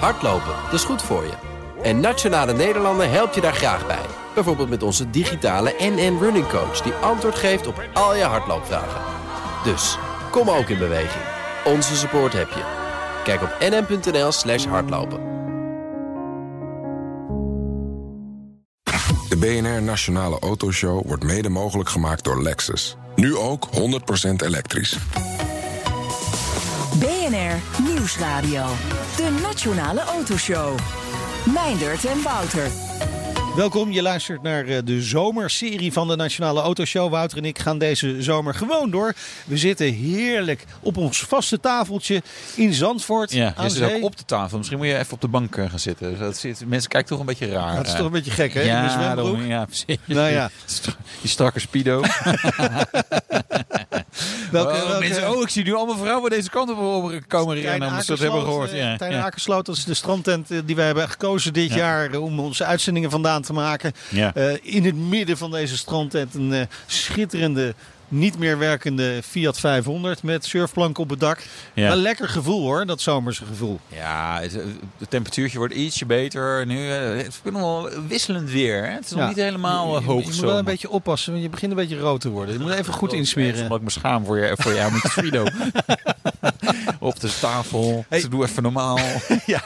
Hardlopen, dat is goed voor je. En Nationale Nederlanden helpt je daar graag bij. Bijvoorbeeld met onze digitale NN Running Coach... die antwoord geeft op al je hardloopvragen. Dus, kom ook in beweging. Onze support heb je. Kijk op nn.nl slash hardlopen. De BNR Nationale Autoshow wordt mede mogelijk gemaakt door Lexus. Nu ook 100% elektrisch. BNR Nieuwsradio. De Nationale Autoshow. Meindert en Wouter. Welkom, je luistert naar eh, de zomerserie van de Nationale Autoshow. Wouter en ik gaan deze zomer gewoon door. We zitten heerlijk op ons vaste tafeltje in Zandvoort. Ja, aan je zit ook op de tafel. Misschien moet je even op de bank eh, gaan zitten. Dus Dat zit, mensen kijken toch een beetje raar. Dat is eh. toch een beetje gek, hè? in de Ja, zwembroek. daarom, ja, precies. Nou ja. Die strakke speedo. Welke, oh, welke- mensen, oh, ik zie nu allemaal vrouwen deze kant op komen rennen. Omdat ze dat hebben gehoord. eh, Ja, Tijn ja. Akersloot, dat is de strandtent eh, die wij hebben gekozen dit Ja. jaar om onze uitzendingen vandaan te maken. Ja. Eh, in het midden van deze strandtent een schitterende, niet meer werkende Fiat 500 met surfplank op het dak. Ja. Een lekker gevoel hoor, dat zomerse gevoel. Ja, het, het temperatuurtje wordt ietsje beter. Nu, eh, het is nog wel wisselend weer. Hè? Het is nog niet helemaal uh, je, hoog je moet wel een beetje oppassen, want je begint een beetje rood te worden. Je moet even goed insmeren. Omdat ik me schaam voor, je, voor jou met Frido. Op de tafel. Hey. Ze doe even normaal. ja.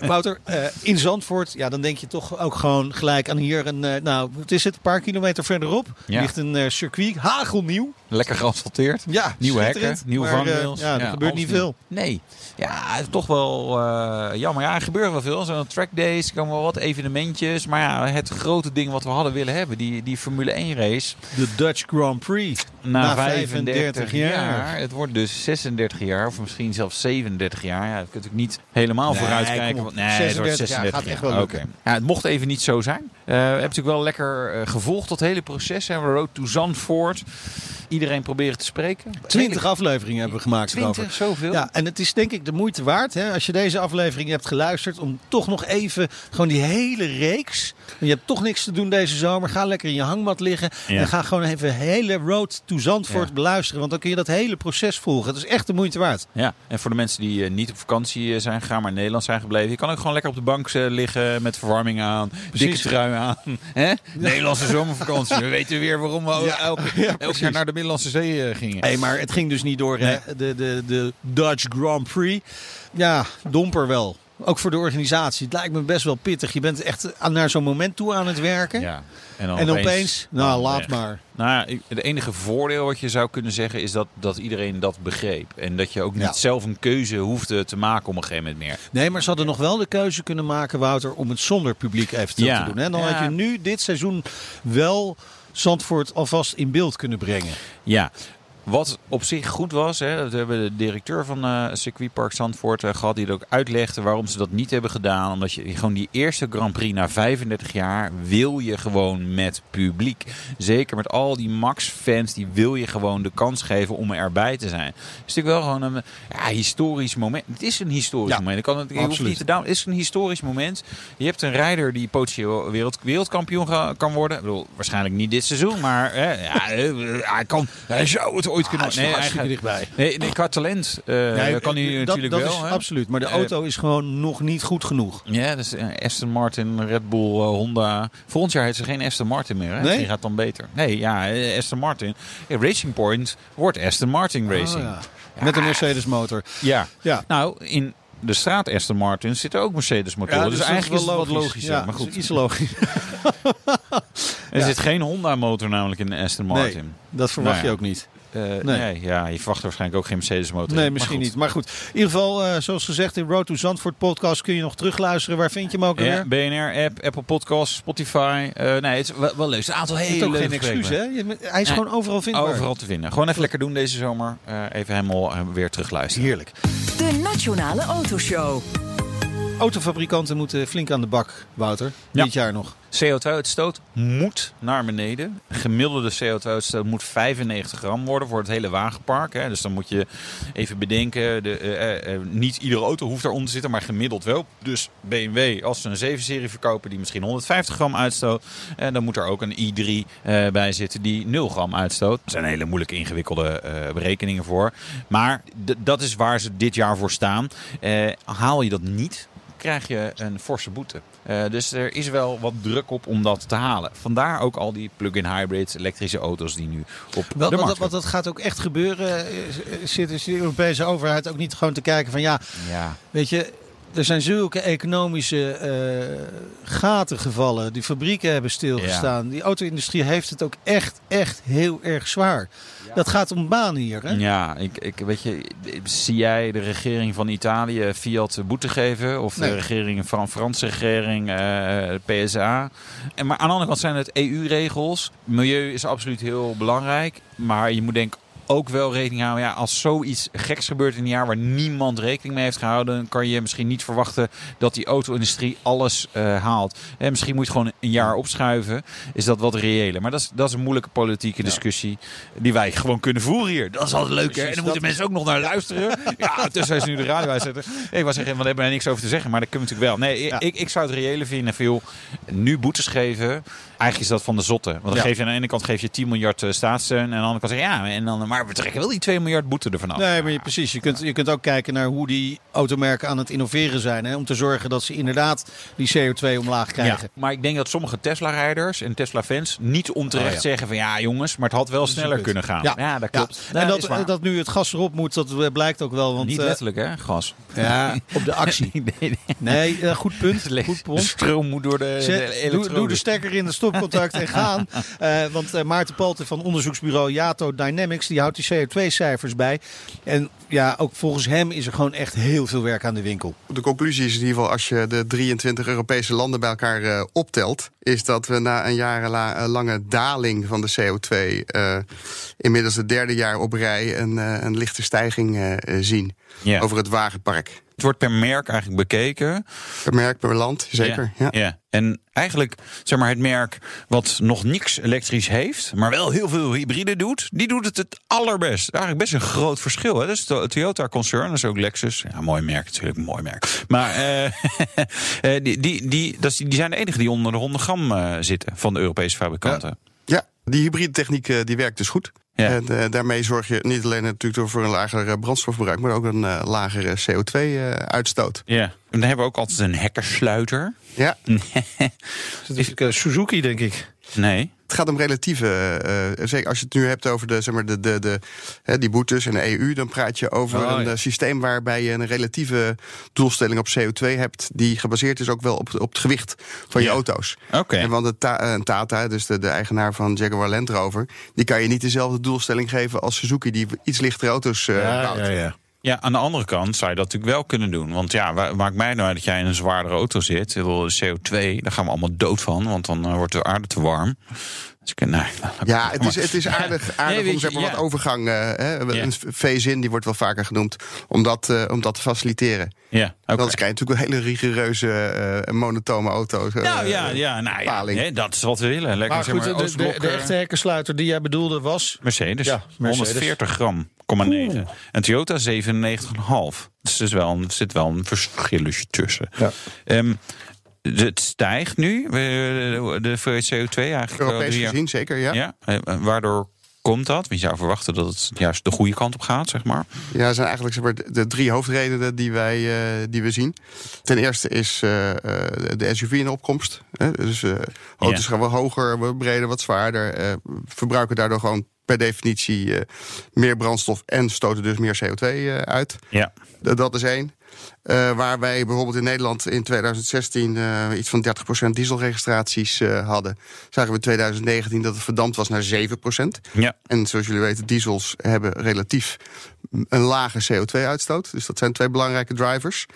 Wouter, eh, in Zandvoort, ja, dan denk je toch ook gewoon gelijk aan hier een, eh, nou, wat is het, een paar kilometer verderop. Ja. Ligt een eh, circuit, hagelnieuw. Rio Lekker geasfalteerd. Ja, Nieuwe hekken, nieuwe Maar, eh, vangrails. ja, er gebeurt niet veel. Nee. Ja, het is toch wel eh, jammer. Ja, er gebeurt wel veel. Zo'n track days, er komen wel wat evenementjes. Maar ja, het grote ding wat we hadden willen hebben, die, die Formule 1 race. De Dutch Grand Prix. Na, Na 35, 35 jaar. jaar. Het wordt dus 36 jaar, of misschien zelfs 37 jaar. Ja, dat kun je natuurlijk niet helemaal Nee, vooruitkijken. want- Nee, het wordt 36 jaar 36 gaat echt wel. Ja, het mocht even niet zo zijn. Eh, we hebben natuurlijk wel lekker gevolgd, dat hele proces. Hè. Road to Zandvoort. Iedereen proberen te spreken. 20 afleveringen hebben we gemaakt 20, erover. zoveel? Ja, en het is denk ik de moeite waard, hè, als je deze aflevering hebt geluisterd, om toch nog even gewoon die hele reeks. Je hebt toch niks te doen deze zomer. Ga lekker in je hangmat liggen Ja. en ga gewoon even de hele Road to Zandvoort Ja. beluisteren. Want dan kun je dat hele proces volgen. Het is echt de moeite waard. Ja, en voor de mensen die eh, niet op vakantie eh, zijn gegaan, maar in Nederland zijn gebleven. Je kan ook gewoon lekker op de bank eh, liggen met verwarming aan, dikke trui aan. Hè? Nederlandse zomervakantie. We weten weer waarom we Ja. elk, jaar naar de Middellandse Zee gingen. Hé, maar het ging dus niet door hè? De, de, de Dutch Grand Prix. Ja, domper wel. Ook voor de organisatie. Het lijkt me best wel pittig. Je bent echt aan- naar zo'n moment toe aan het werken. Ja. En, dan En opeens, nou laat weg. maar. Nou, het enige voordeel wat je zou kunnen zeggen is dat, dat iedereen dat begreep. En dat je ook niet Ja. zelf een keuze hoefde te maken op een gegeven moment meer. Nee, maar ze hadden nog wel de keuze kunnen maken, Wouter, om het zonder publiek eventueel Ja. te doen. Hè? Dan Ja. had je nu dit seizoen wel Zandvoort alvast in beeld kunnen brengen. Ja, wat op zich goed was, hè, dat hebben de directeur van eh circuitpark Zandvoort eh, gehad, die er ook uitlegde waarom ze dat niet hebben gedaan. Omdat je gewoon die eerste Grand Prix na 35 jaar wil je gewoon met publiek. Zeker met al die Max-fans, die wil je gewoon de kans geven om erbij te zijn. Het is natuurlijk wel gewoon een ja, historisch moment. Het is een historisch Ja, moment. Ik kan het, je hoeft niet te down. Het is een historisch moment. Je hebt een rijder die potentieel wereld, wereldkampioen kan worden. Ik bedoel, waarschijnlijk niet dit seizoen, maar hè, ja, hij, kan, hij zou het ooit kunnen Ah, hartstikke eigenlijk- dichtbij. Nee, nee, qua talent eh, Nee, kan hij dat, natuurlijk dat wel. is hè. absoluut. Maar de Eh, auto is gewoon nog niet goed genoeg. Ja, dus Aston Martin, Red Bull, Honda. Volgend jaar heeft ze geen Aston Martin meer. Hè? Nee? Misschien gaat dan beter. Nee, ja, Aston Martin. Racing Point wordt Aston Martin Racing. Oh, ja. Met een Mercedes motor. ja. Ja. Nou, in de straat Aston Martin zitten ook Mercedes motoren. Ja, dus, dat eigenlijk is wel het wat logischer. Ja, maar dat is goed, iets logisch. er ja. zit geen Honda motor namelijk in de Aston Martin. Nee, dat verwacht Nou je ook niet. Eh, Nee. nee. ja, je verwacht waarschijnlijk ook geen Mercedes motor. Nee, misschien maar niet. Maar goed, in ieder geval, eh, zoals gezegd, in Road to Zandvoort podcast kun je nog terugluisteren. Waar vind je hem ook Ja? BNR-app, Apple Podcasts, Spotify. Eh, nee, het is wel, wel leuk. Het is een aantal Het is hele ook geen leuke excuus, hè? Je- Hij is Nee. gewoon overal vindbaar. Overal te vinden. Gewoon even lekker doen deze zomer. Eh, even helemaal weer terugluisteren. Heerlijk. De Nationale Autoshow. Autofabrikanten moeten flink aan de bak, Wouter. Ja. Dit jaar nog. CO2-uitstoot moet naar beneden. Gemiddelde CO2-uitstoot moet 95 gram worden voor het hele wagenpark. Hè. Dus dan moet je even bedenken, de, eh, eh, niet iedere auto hoeft daaronder te zitten, maar gemiddeld wel. Dus BMW, als ze een 7-serie verkopen die misschien 150 gram uitstoot, eh, dan moet er ook een i3 eh, bij zitten die 0 gram uitstoot. Er zijn hele moeilijke ingewikkelde eh, berekeningen voor. Maar dat is waar ze dit jaar voor staan. Eh, haal je dat niet, krijg je een forse boete. Uh, dus er is wel wat druk op om dat te halen. Vandaar ook al die plug-in hybrids, elektrische auto's die nu op wel, de markt Want, want dat gaat ook echt gebeuren. Zit dus de Europese overheid ook niet gewoon te kijken van ja, ja. weet je er zijn zulke economische uh, gaten gevallen. Die fabrieken hebben stilgestaan. Die auto-industrie heeft het ook echt, echt heel erg zwaar. Dat gaat om banen hier, hè? Ja, ik, ik, weet je, zie jij de regering van Italië Fiat boete geven? Of de regering van Franse regering, eh, PSA? En, maar aan de andere kant zijn het EU-regels. Milieu is absoluut heel belangrijk. Maar je moet denk ik ook wel rekening houden. Ja, als zoiets geks gebeurt in een jaar waar niemand rekening mee heeft gehouden, dan kan je misschien niet verwachten dat die auto-industrie alles eh, haalt. En misschien moet je gewoon een jaar opschuiven. Is dat wat reëler? Maar dat is, dat is een moeilijke politieke discussie die wij gewoon kunnen voeren hier. Dat is altijd leuk, hè? En dan moeten mensen ook nog naar luisteren. ja, tussen ze nu de radio uitzetten. Ik was zeggen, want daar hebben we niks over te zeggen, maar dat kunnen we natuurlijk wel. Nee, Ja. ik, ik zou het reële vinden. Veel nu boetes geven. Eigenlijk is dat van de zotte. Want dan Ja. geef je aan de ene kant geef je 10 miljard eh, staatssteun. En aan de andere kant zeg je ja, en dan, maar we trekken wel die 2 miljard boete ervan af. Nee, maar je, precies. Je kunt, je kunt ook kijken naar hoe die automerken aan het innoveren zijn. Hè, om te zorgen dat ze inderdaad die CO2 omlaag Ja, krijgen. maar ik denk dat sommige Tesla-rijders en Tesla-fans niet onterecht Oh, ja. zeggen van ja jongens, maar het had wel sneller kunnen gaan. Ja, dat klopt. en dat, dat nu het gas erop moet, dat blijkt ook wel. Want, niet eh, letterlijk hè, gas. ja, op de actie. nee, nee. Nee, eh, goed punt. Goed De punt. stroom moet door de, doe, doe de stekker in de stopcontact en gaan. Eh, want eh, Maarten Palten van onderzoeksbureau Yato Dynamics... die houdt die CO2-cijfers bij. En ja, ook volgens hem is er gewoon echt heel veel werk aan de winkel. De conclusie is in ieder geval, als je de 23 Europese landen bij elkaar eh, optelt, is dat we na een jarenlange daling van de CO2 eh, inmiddels het derde jaar op rij een, eh, een lichte stijging zien Ja. over het wagenpark. Het wordt per merk eigenlijk bekeken. Per merk, per land, zeker. Ja. ja. En eigenlijk, zeg maar, het merk wat nog niks elektrisch heeft, maar wel heel veel hybride doet, die doet het het allerbest. Eigenlijk best een groot verschil. Hè? Dat is de Toyota Concern, dat is ook Lexus. Ja, mooi merk natuurlijk, een mooi merk. Maar eh, eh, die, die, die, dat is, die zijn de enige die onder de 100 gram eh, zitten van de Europese fabrikanten. Ja, die hybride techniek die werkt dus goed. Ja. En eh, daarmee zorg je niet alleen natuurlijk voor een lager eh, brandstofverbruik, maar ook een eh, lagere CO2-uitstoot. Ja. En dan hebben we ook altijd een hekkersluiter. ja, Dat is Suzuki, denk ik. Nee. Het gaat om relatieve. eh, zeker als je het nu hebt over de, zeg maar, de, de, de, hè, die boetes en de EU, dan praat je over Oh, een ja. eh, systeem waarbij je een relatieve doelstelling op CO2 hebt, die gebaseerd is ook wel op, op het gewicht van je auto's. Oké. En want de Ta- Tata, dus de, de eigenaar van Jaguar Land Rover, die kan je niet dezelfde doelstelling geven als Suzuki, die iets lichtere auto's eh bouwt. ja. Ja, aan de andere kant zou je dat natuurlijk wel kunnen doen. Want ja, maakt mij nou uit dat jij in een zwaardere auto zit. Ik bedoel, CO2, daar gaan we allemaal dood van. Want dan eh, wordt de aarde te warm. Dus ik, nee, Ja, het is, het is aardig, aardig Nee, om zeg maar, wat overgang. eh, hè, Ja. Een phase-in, die wordt wel vaker genoemd, om dat, eh, om dat te faciliteren. Ja, oké. Anders krijg je natuurlijk een hele rigoureuze, eh monotone auto. eh, Nou ja, ja, nou ja paling. hè, dat is wat we willen. Lekker, Maar zeg goed, maar, de, de, eh, echte hekkensluiter die jij bedoelde was... Mercedes, Ja, Mercedes. 140 gram, 0,9. En Toyota 97,5. Dus er, is er zit wel een verschilletje tussen. Ja. Ehm, het stijgt nu, eh, de, de hoeveelheid CO2 eigenlijk. wel Europees gezien, zeker, ja. Ja, eh, waardoor komt dat? Want je zou verwachten dat het juist de goede kant op gaat, zeg maar. Ja, dat zijn eigenlijk zeg maar, de, drie hoofdredenen die, wij, eh, die we zien. Ten eerste is eh, eh, de SUV in de opkomst. Hè? Dus eh, auto's Ja. gaan wat hoger, wat breder, wat zwaarder. eh, verbruiken daardoor gewoon per definitie eh, meer brandstof en stoten dus meer CO2 eh, uit. Ja. Dat is één. Eh, waar wij bijvoorbeeld in Nederland in 2016 eh, iets van 30% dieselregistraties eh, hadden, zagen we in 2019 dat het verdampt was naar 7%. Ja. En zoals jullie weten, diesels hebben relatief een lage CO2-uitstoot. Dus dat zijn twee belangrijke drivers.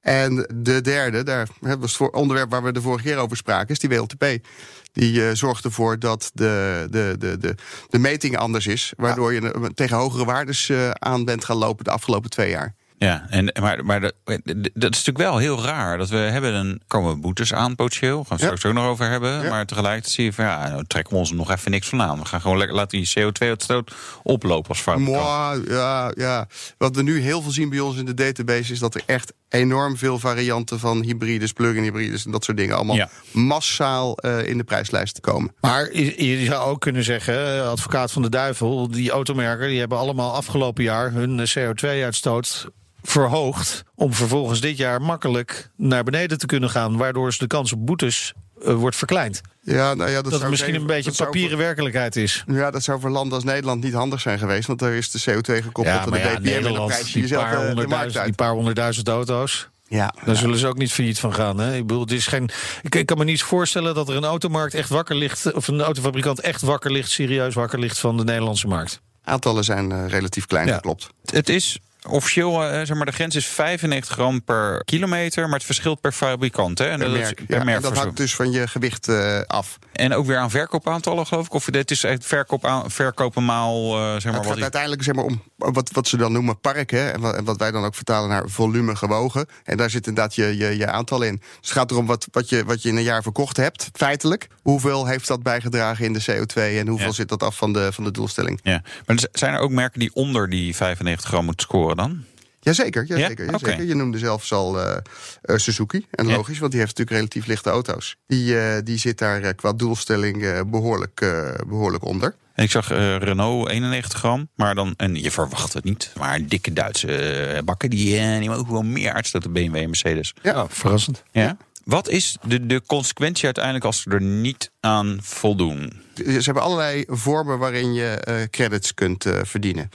En de derde, daar hè, was het voor- onderwerp waar we de vorige keer over spraken, is die WLTP. Die zorgt ervoor dat de, de, de, de, de meting anders is. Waardoor je tegen hogere waardes aan bent gaan lopen de afgelopen twee jaar. Ja, en, maar, maar dat, dat is natuurlijk wel heel raar. Dat we hebben een, komen boetes aan potentieel. Gaan we Ja. straks ook nog over hebben. Ja. Maar tegelijkertijd zie je van ja, nou trekken we ons er nog even niks van aan. We gaan gewoon lekker laten die CO2-uitstoot oplopen als fabrikant. Ja, ja. Wat we nu heel veel zien bij ons in de database is dat er echt enorm veel varianten van hybrides, plug-in hybrides en dat soort dingen allemaal Ja. massaal eh, in de prijslijst komen. Maar je, je zou ook kunnen zeggen, eh, advocaat van de duivel... die automerken die hebben allemaal afgelopen jaar hun eh, CO2-uitstoot verhoogd om vervolgens dit jaar makkelijk naar beneden te kunnen gaan, waardoor dus de kans op boetes eh, wordt verkleind. Ja, nou ja, dat, Dat, zou het misschien even- een beetje papieren voor- werkelijkheid is. Ja, dat zou voor landen als Nederland niet handig zijn geweest. Want daar is de CO2 gekoppeld aan de BPM en de Nederland, prijs die paar, eh, honderdduizend, die paar honderdduizend auto's. Ja, Daar zullen ze ook niet failliet van gaan. Hè? Ik, bedoel, het is geen, ik, ik kan me niet voorstellen dat er een automarkt echt wakker ligt. of een autofabrikant echt wakker ligt, serieus wakker ligt van de Nederlandse markt. aantallen zijn eh, relatief klein, Ja. dat klopt. Het is officieel, eh, zeg maar, de grens is 95 gram per kilometer, maar het verschilt per fabrikant. Hè? En Per dat merk. per Ja, en dat hangt dus van je gewicht eh, af. En ook weer aan verkoopaantallen, geloof ik? Of dit is echt verkoop aan, verkopen maal, eh, zeg maar, het wat gaat ik- uiteindelijk zeg maar, om wat, wat ze dan noemen park. Hè, en, wat, en wat wij dan ook vertalen naar volume gewogen. En daar zit inderdaad je, je, je aantal in. Dus het gaat erom wat, wat, je, wat je in een jaar verkocht hebt, feitelijk. Hoeveel heeft dat bijgedragen in de CO2 en hoeveel Ja. zit dat af van de, van de doelstelling? Ja. Maar zijn er ook merken die onder die 95 gram moeten scoren dan? Jazeker, Ja? jazeker. Je noemde zelfs al eh, eh, Suzuki. En Ja. logisch, want die heeft natuurlijk relatief lichte auto's. Die, eh, die zit daar qua doelstelling eh, behoorlijk, eh, behoorlijk onder. En ik zag eh, Renault 91 gram, maar dan, en je verwacht het niet, maar dikke Duitse bakken die, die mogen wel meer uitstoten BMW en Mercedes. Ja. verrassend. Ja. Wat is de, de consequentie uiteindelijk als ze er niet aan voldoen? Ze hebben allerlei vormen waarin je eh, credits kunt eh, verdienen.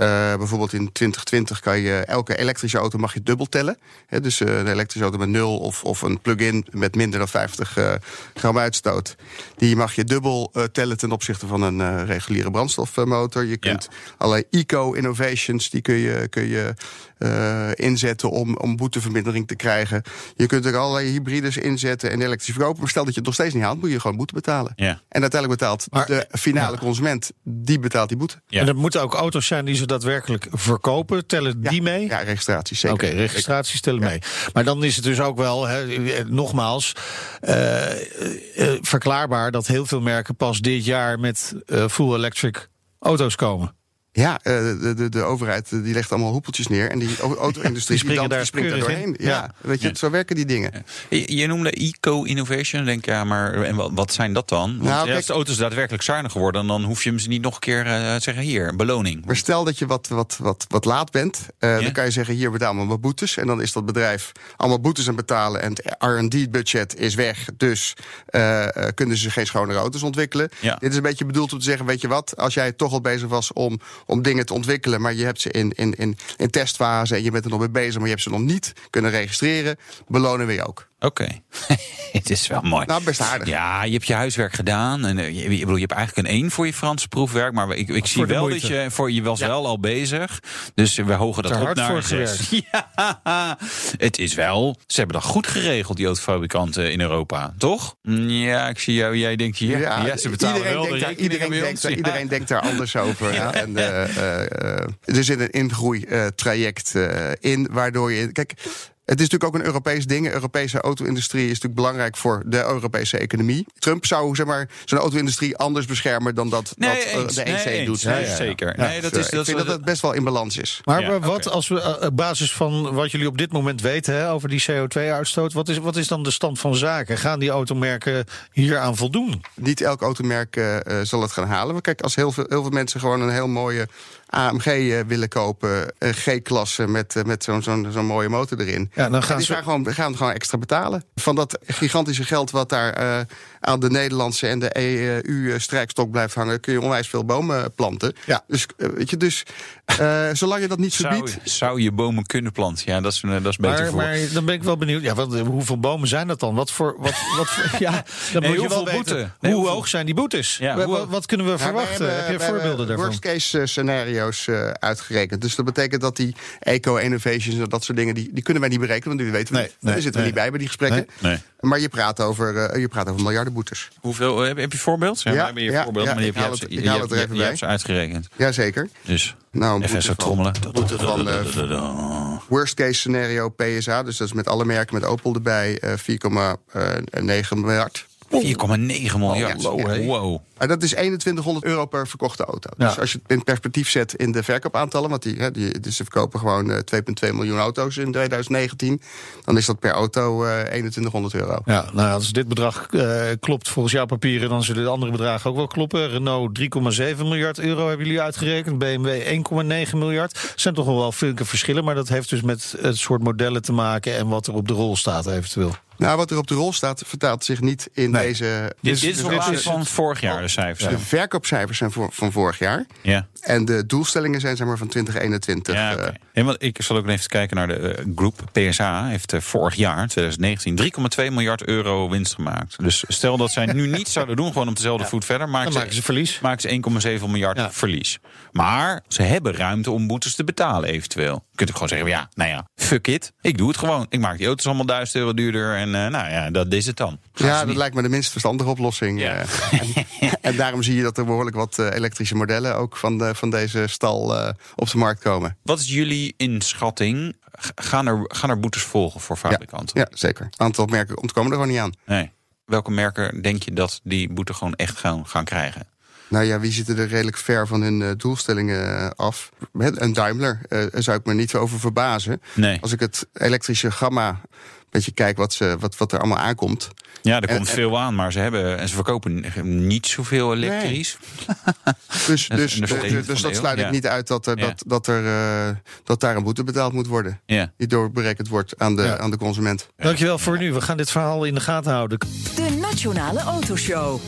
Eh, bijvoorbeeld in 2020 kan je elke elektrische auto mag je dubbel tellen. Dus eh, een elektrische auto met nul of, of een plug-in met minder dan 50 eh, gram uitstoot. Die mag je dubbel tellen ten opzichte van een reguliere brandstofmotor. Je kunt allerlei eco-innovations die kun je, kun je inzetten om, om boetevermindering te krijgen. Je kunt ook allerlei hybrides inzetten en elektrisch verkopen. Maar stel dat je het nog steeds niet haalt, moet je gewoon boete betalen. Ja. En uiteindelijk betaalt Maar- de finale consument, die betaalt die boete. Ja. En dat moeten ook auto's zijn die ze daadwerkelijk verkopen. Tellen Ja, die mee? Ja, registratie, zeker. Oké, registraties tellen Ja. mee. Maar dan is het dus ook wel, hè, nogmaals, eh, eh, verklaarbaar dat heel veel merken pas dit jaar met eh, full electric auto's komen. Ja, eh, de, de, de overheid eh, die legt allemaal hoepeltjes neer. En die au- auto-industrie Die daar springt er doorheen. Ja, Ja. weet je, Ja. zo werken die dingen. Je, je noemde eco-innovation, denk ja, maar en wat, zijn dat dan? Want Nou, kijk- als de auto's daadwerkelijk zuiniger worden, dan hoef je hem ze niet nog een keer eh, te zeggen, hier, een beloning. Maar stel dat je wat, wat, wat, wat laat bent, dan kan je zeggen: hier betaal me wat boetes. En dan is dat bedrijf allemaal boetes aan betalen. En het RD-budget is weg. Dus kunnen ze geen schonere auto's ontwikkelen. Dit is een beetje bedoeld om te zeggen: weet je wat, als jij toch al bezig was om, om dingen te ontwikkelen. maar je hebt ze in, in, in, in testfase en je bent er nog mee bezig. maar je hebt ze nog niet kunnen registreren, belonen we je ook. Oké, het is wel mooi. Nou, best aardig. Ja, je hebt je huiswerk gedaan. En, eh, je, ik bedoel, je hebt eigenlijk een 1 voor je Franse proefwerk. Maar ik, ik zie wel dat je, voor, je was wel al bezig. Dus we hogen dat Ter op naar zes. Ja, het is wel... Ze hebben dat goed geregeld, die autofabrikanten in Europa. Toch? Ja, ik zie jou. Jij denkt hier. Ja, ze betalen iedereen wel de denkt daar, iedereen, denkt, daar, iedereen denkt daar anders over. Ja. En, eh, eh, er zit een ingroeitraject in, waardoor je... Kijk, het is natuurlijk ook een Europees ding. De Europese auto-industrie is natuurlijk belangrijk voor de Europese economie. Trump zou zeg maar, zijn auto-industrie anders beschermen dan dat, Nee, dat eh, eens. de EC doet. Nee, Ja, ja. zeker. Ja, Nee, dat is- eh, dat ik vind dat het best wel in balans is. Maar Ja, wat als we eh, op basis van wat jullie op dit moment weten hè, over die CO2-uitstoot, wat is, wat is dan de stand van zaken? Gaan die automerken hier aan voldoen? Niet elk automerk eh, zal het gaan halen. Maar kijk, als heel veel, heel veel mensen gewoon een heel mooie AMG eh, willen kopen, een G-klasse met, met zo'n zo'n zo'n mooie motor erin. Ja, dan gaan die ze- gaan gewoon, gaan gewoon extra betalen. Van dat gigantische geld wat daar eh, aan de Nederlandse en de EU-strijkstok blijft hangen, kun je onwijs veel bomen planten. Ja. Dus eh, weet je, dus eh, zolang je dat niet Zou, verbiedt. zou je bomen kunnen planten? Ja, dat is, eh, dat is beter Maar, voor. maar dan ben ik wel benieuwd. Ja, wat, hoeveel bomen zijn dat dan? Wat voor. Wat, wat voor ja, dan Nee, moet je wel weten. Nee, hoe hoog zijn die boetes? Ja, wat, wat kunnen we Ja, wij verwachten? hebben- Heb je voorbeelden daarvan? Worst case eh, scenario's eh, uitgerekend. Dus dat betekent dat die eco-innovations en dat soort dingen, die, die kunnen wij niet berekenen, want die weten we Nee, niet. nee, Daar zitten we niet bij bij die gesprekken. Nee. Maar je praat over, eh, je praat over miljardenboetes. Hoeveel, heb, heb je voorbeeld? Ja, Ja, ja, voorbeeld, ja, maar je ik hebt, haal je het- je haal hebt- het er je even hebt ze uitgerekend. Jazeker. Dus Nou, een even boete zo van- trommelen. boete van, eh, Worst case scenario PSA, dus dat is met alle merken met Opel erbij, eh 4,9 miljard. 4,9 miljard. Oh, ja. Wow. Maar dat is 2100 euro per verkochte auto. Dus Ja. als je het in perspectief zet in de verkoopaantallen... want die, hè, die, dus ze verkopen gewoon eh, 2,2 miljoen auto's in 2019... dan is dat per auto eh 2100 euro. Ja, nou als dit bedrag eh, klopt volgens jouw papieren, dan zullen de andere bedragen ook wel kloppen. Renault 3,7 miljard euro hebben jullie uitgerekend. BMW 1,9 miljard. Er zijn toch wel wel flinke verschillen, maar dat heeft dus met het soort modellen te maken en wat er op de rol staat eventueel. Nou, wat er op de rol staat, vertaalt zich niet in Nee. deze... Dit, dus- dit is op dus- basis van vorig jaar de cijfers. De verkoopcijfers zijn voor, van vorig jaar. Ja. En de doelstellingen zijn zeg maar van 2021. Ja, eh. En wat, ik zal ook even kijken naar de eh, groep. PSA heeft eh, vorig jaar, 2019, 3,2 miljard euro winst gemaakt. Dus stel dat zij nu niet zouden doen, gewoon op dezelfde voet verder, maken ze, maken ze verlies. maken ze 1,7 miljard Ja. verlies. Maar ze hebben ruimte om boetes te betalen eventueel. Kunt ook gewoon zeggen, ja, nou ja, fuck it. Ik doe het gewoon. Ik maak die auto's allemaal 1000 euro duurder en eh, nou ja, dat is het dan. Gaan Ja, dat niet- lijkt me de minst verstandige oplossing. Ja. eh. en, en daarom zie je dat er behoorlijk wat eh, elektrische modellen ook van, de, van deze stal op de markt komen. Wat is jullie inschatting? Gaan er, gaan er boetes volgen voor fabrikanten? Ja, zeker. Een aantal merken ontkomen er gewoon niet aan. Nee. Welke merken denk je dat die boete gewoon echt gaan, gaan krijgen? Nou ja, wie zitten er redelijk ver van hun eh, doelstellingen eh, af? Een Daimler, eh, daar zou ik me niet over verbazen. Nee. Als ik het elektrische gamma een beetje kijk wat, ze, wat, wat er allemaal aankomt. Ja, er En- komt en- veel aan, maar ze hebben en ze verkopen niet zoveel elektrisch. Dus, Dat dus, dus, ondersteuning dus dat de sluit ik ja. niet uit dat, er, Ja. dat, dat, er, eh, dat daar een boete betaald moet worden. Ja. Die doorberekend wordt aan de, Ja. aan de consument. Dankjewel voor nu. We gaan dit verhaal in de gaten houden. De Nationale Autoshow.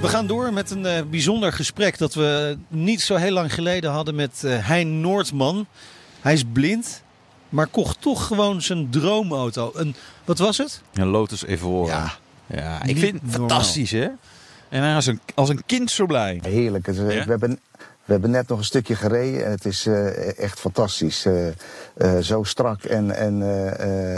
We gaan door met een eh, bijzonder gesprek dat we niet zo heel lang geleden hadden met eh, Hein Noordman. Hij is blind, maar kocht toch gewoon zijn droomauto. Een, wat was het? Een Lotus Evora. Ja. Ja, ik vind het fantastisch, hè? En hij is een, als een kind zo blij. Heerlijk. Ja? we, hebben, we hebben net nog een stukje gereden. en Het is eh, echt fantastisch. Eh, eh, zo strak en, en,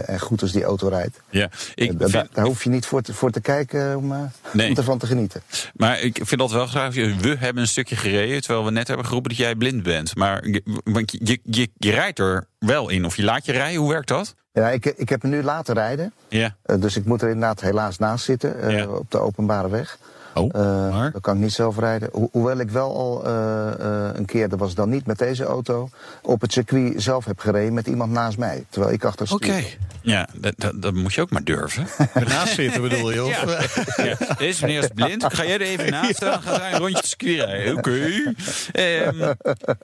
en goed als die auto rijdt. Ja, ik vind, daar hoef je niet voor te, voor te kijken om, Nee. om ervan te genieten. maar ik vind dat wel graag. We hebben een stukje gereden, terwijl we net hebben geroepen dat jij blind bent. Maar want je, je, je rijdt er wel in, of je laat je rijden. Hoe werkt dat? Ja, ik, ik heb hem nu laten rijden. Ja. Dus ik moet er inderdaad helaas naast zitten. Ja. Op de openbare weg. Oh, Eh, maar? Dan kan ik niet zelf rijden. Ho- hoewel ik wel al eh, eh, een keer, dat was dan niet met deze auto, op het circuit zelf heb gereden met iemand naast mij. Terwijl ik achter stuur zat. Ja, dat, dat, dat moet je ook maar durven. Ernaast zitten bedoel je? Of, Ja, deze meneer is blind. Ga jij er even naast staan? Ga zij een rondje circuit rijden. Oké. Ehm,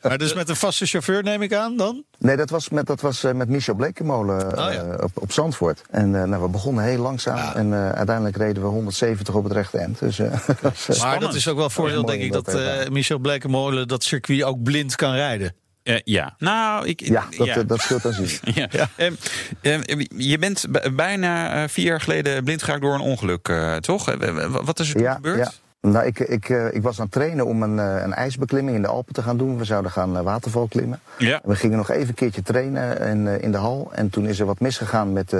maar dus met een vaste chauffeur neem ik aan dan? Nee, dat was met, dat was, eh, met Michel Blekemolen Oh, ja. eh, op, op Zandvoort. En eh, nou, we begonnen heel langzaam. En eh, uiteindelijk reden we 170 op het rechte eind. Dus, Maar dat is ook wel voordeel, denk ik, dat eh, ervaren. Michel Blekemolen dat circuit ook blind kan rijden. eh, ja, nou, ik. ja, dat, dat scheelt aanzien. Ja. Ehm, ehm, je bent bijna eh, vier jaar geleden blind geraakt door een ongeluk, eh, toch? Wat is er gebeurd? Nou, ik, ik, eh, ik was aan het trainen om een, eh, een ijsbeklimming in de Alpen te gaan doen. We zouden gaan eh, waterval klimmen. Ja. We gingen nog even een keertje trainen in, in de hal. En toen is er wat misgegaan met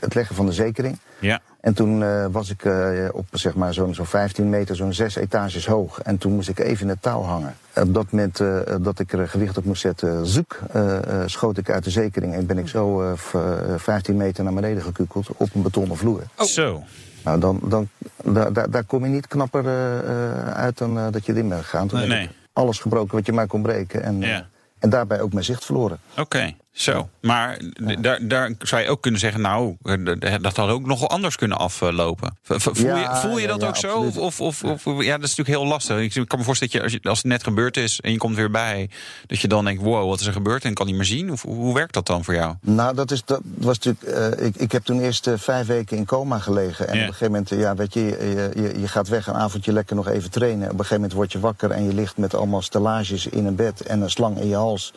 het leggen van de zekering. Ja. En toen was ik op zeg maar zo'n zo'n 15 meter, zo'n zes etages hoog. En toen moest ik even in het touw hangen. Op dat moment dat ik er gewicht op moest zetten, zoek, schoot ik uit de zekering. En ben ik zo eh, v- eh, 15 meter naar beneden gekukeld op een betonnen vloer. Zo. Nou, dan, dan, daar, daar, daar kom je niet knapper eh, eh, uit dan eh, dat je erin bent gegaan. Toen Nee, nee. alles gebroken wat je maar kon breken. En, Ja. en daarbij ook mijn zicht verloren. Oké, zo. Maar daar, daar zou je ook kunnen zeggen, nou, eh, dat had ook nogal anders kunnen aflopen. Voel, je, voel je dat ja, ook zo? Of, of, of, of- ja, dat is natuurlijk heel lastig. Ik kan me voorstellen dat je, als, het net gebeurd is en je komt weer bij, dat je dan denkt, wow, wat is er gebeurd en kan niet meer zien? Of, hoe werkt dat dan voor jou? Nou, dat, is, dat was natuurlijk. eh, ik, ik heb toen eerst eh, vijf weken in coma gelegen. En op een gegeven moment, ja, weet je, je, je, je gaat weg een avondje lekker nog even trainen. Op een gegeven moment word je wakker en je ligt met allemaal stellages in een bed en een slang in je hals.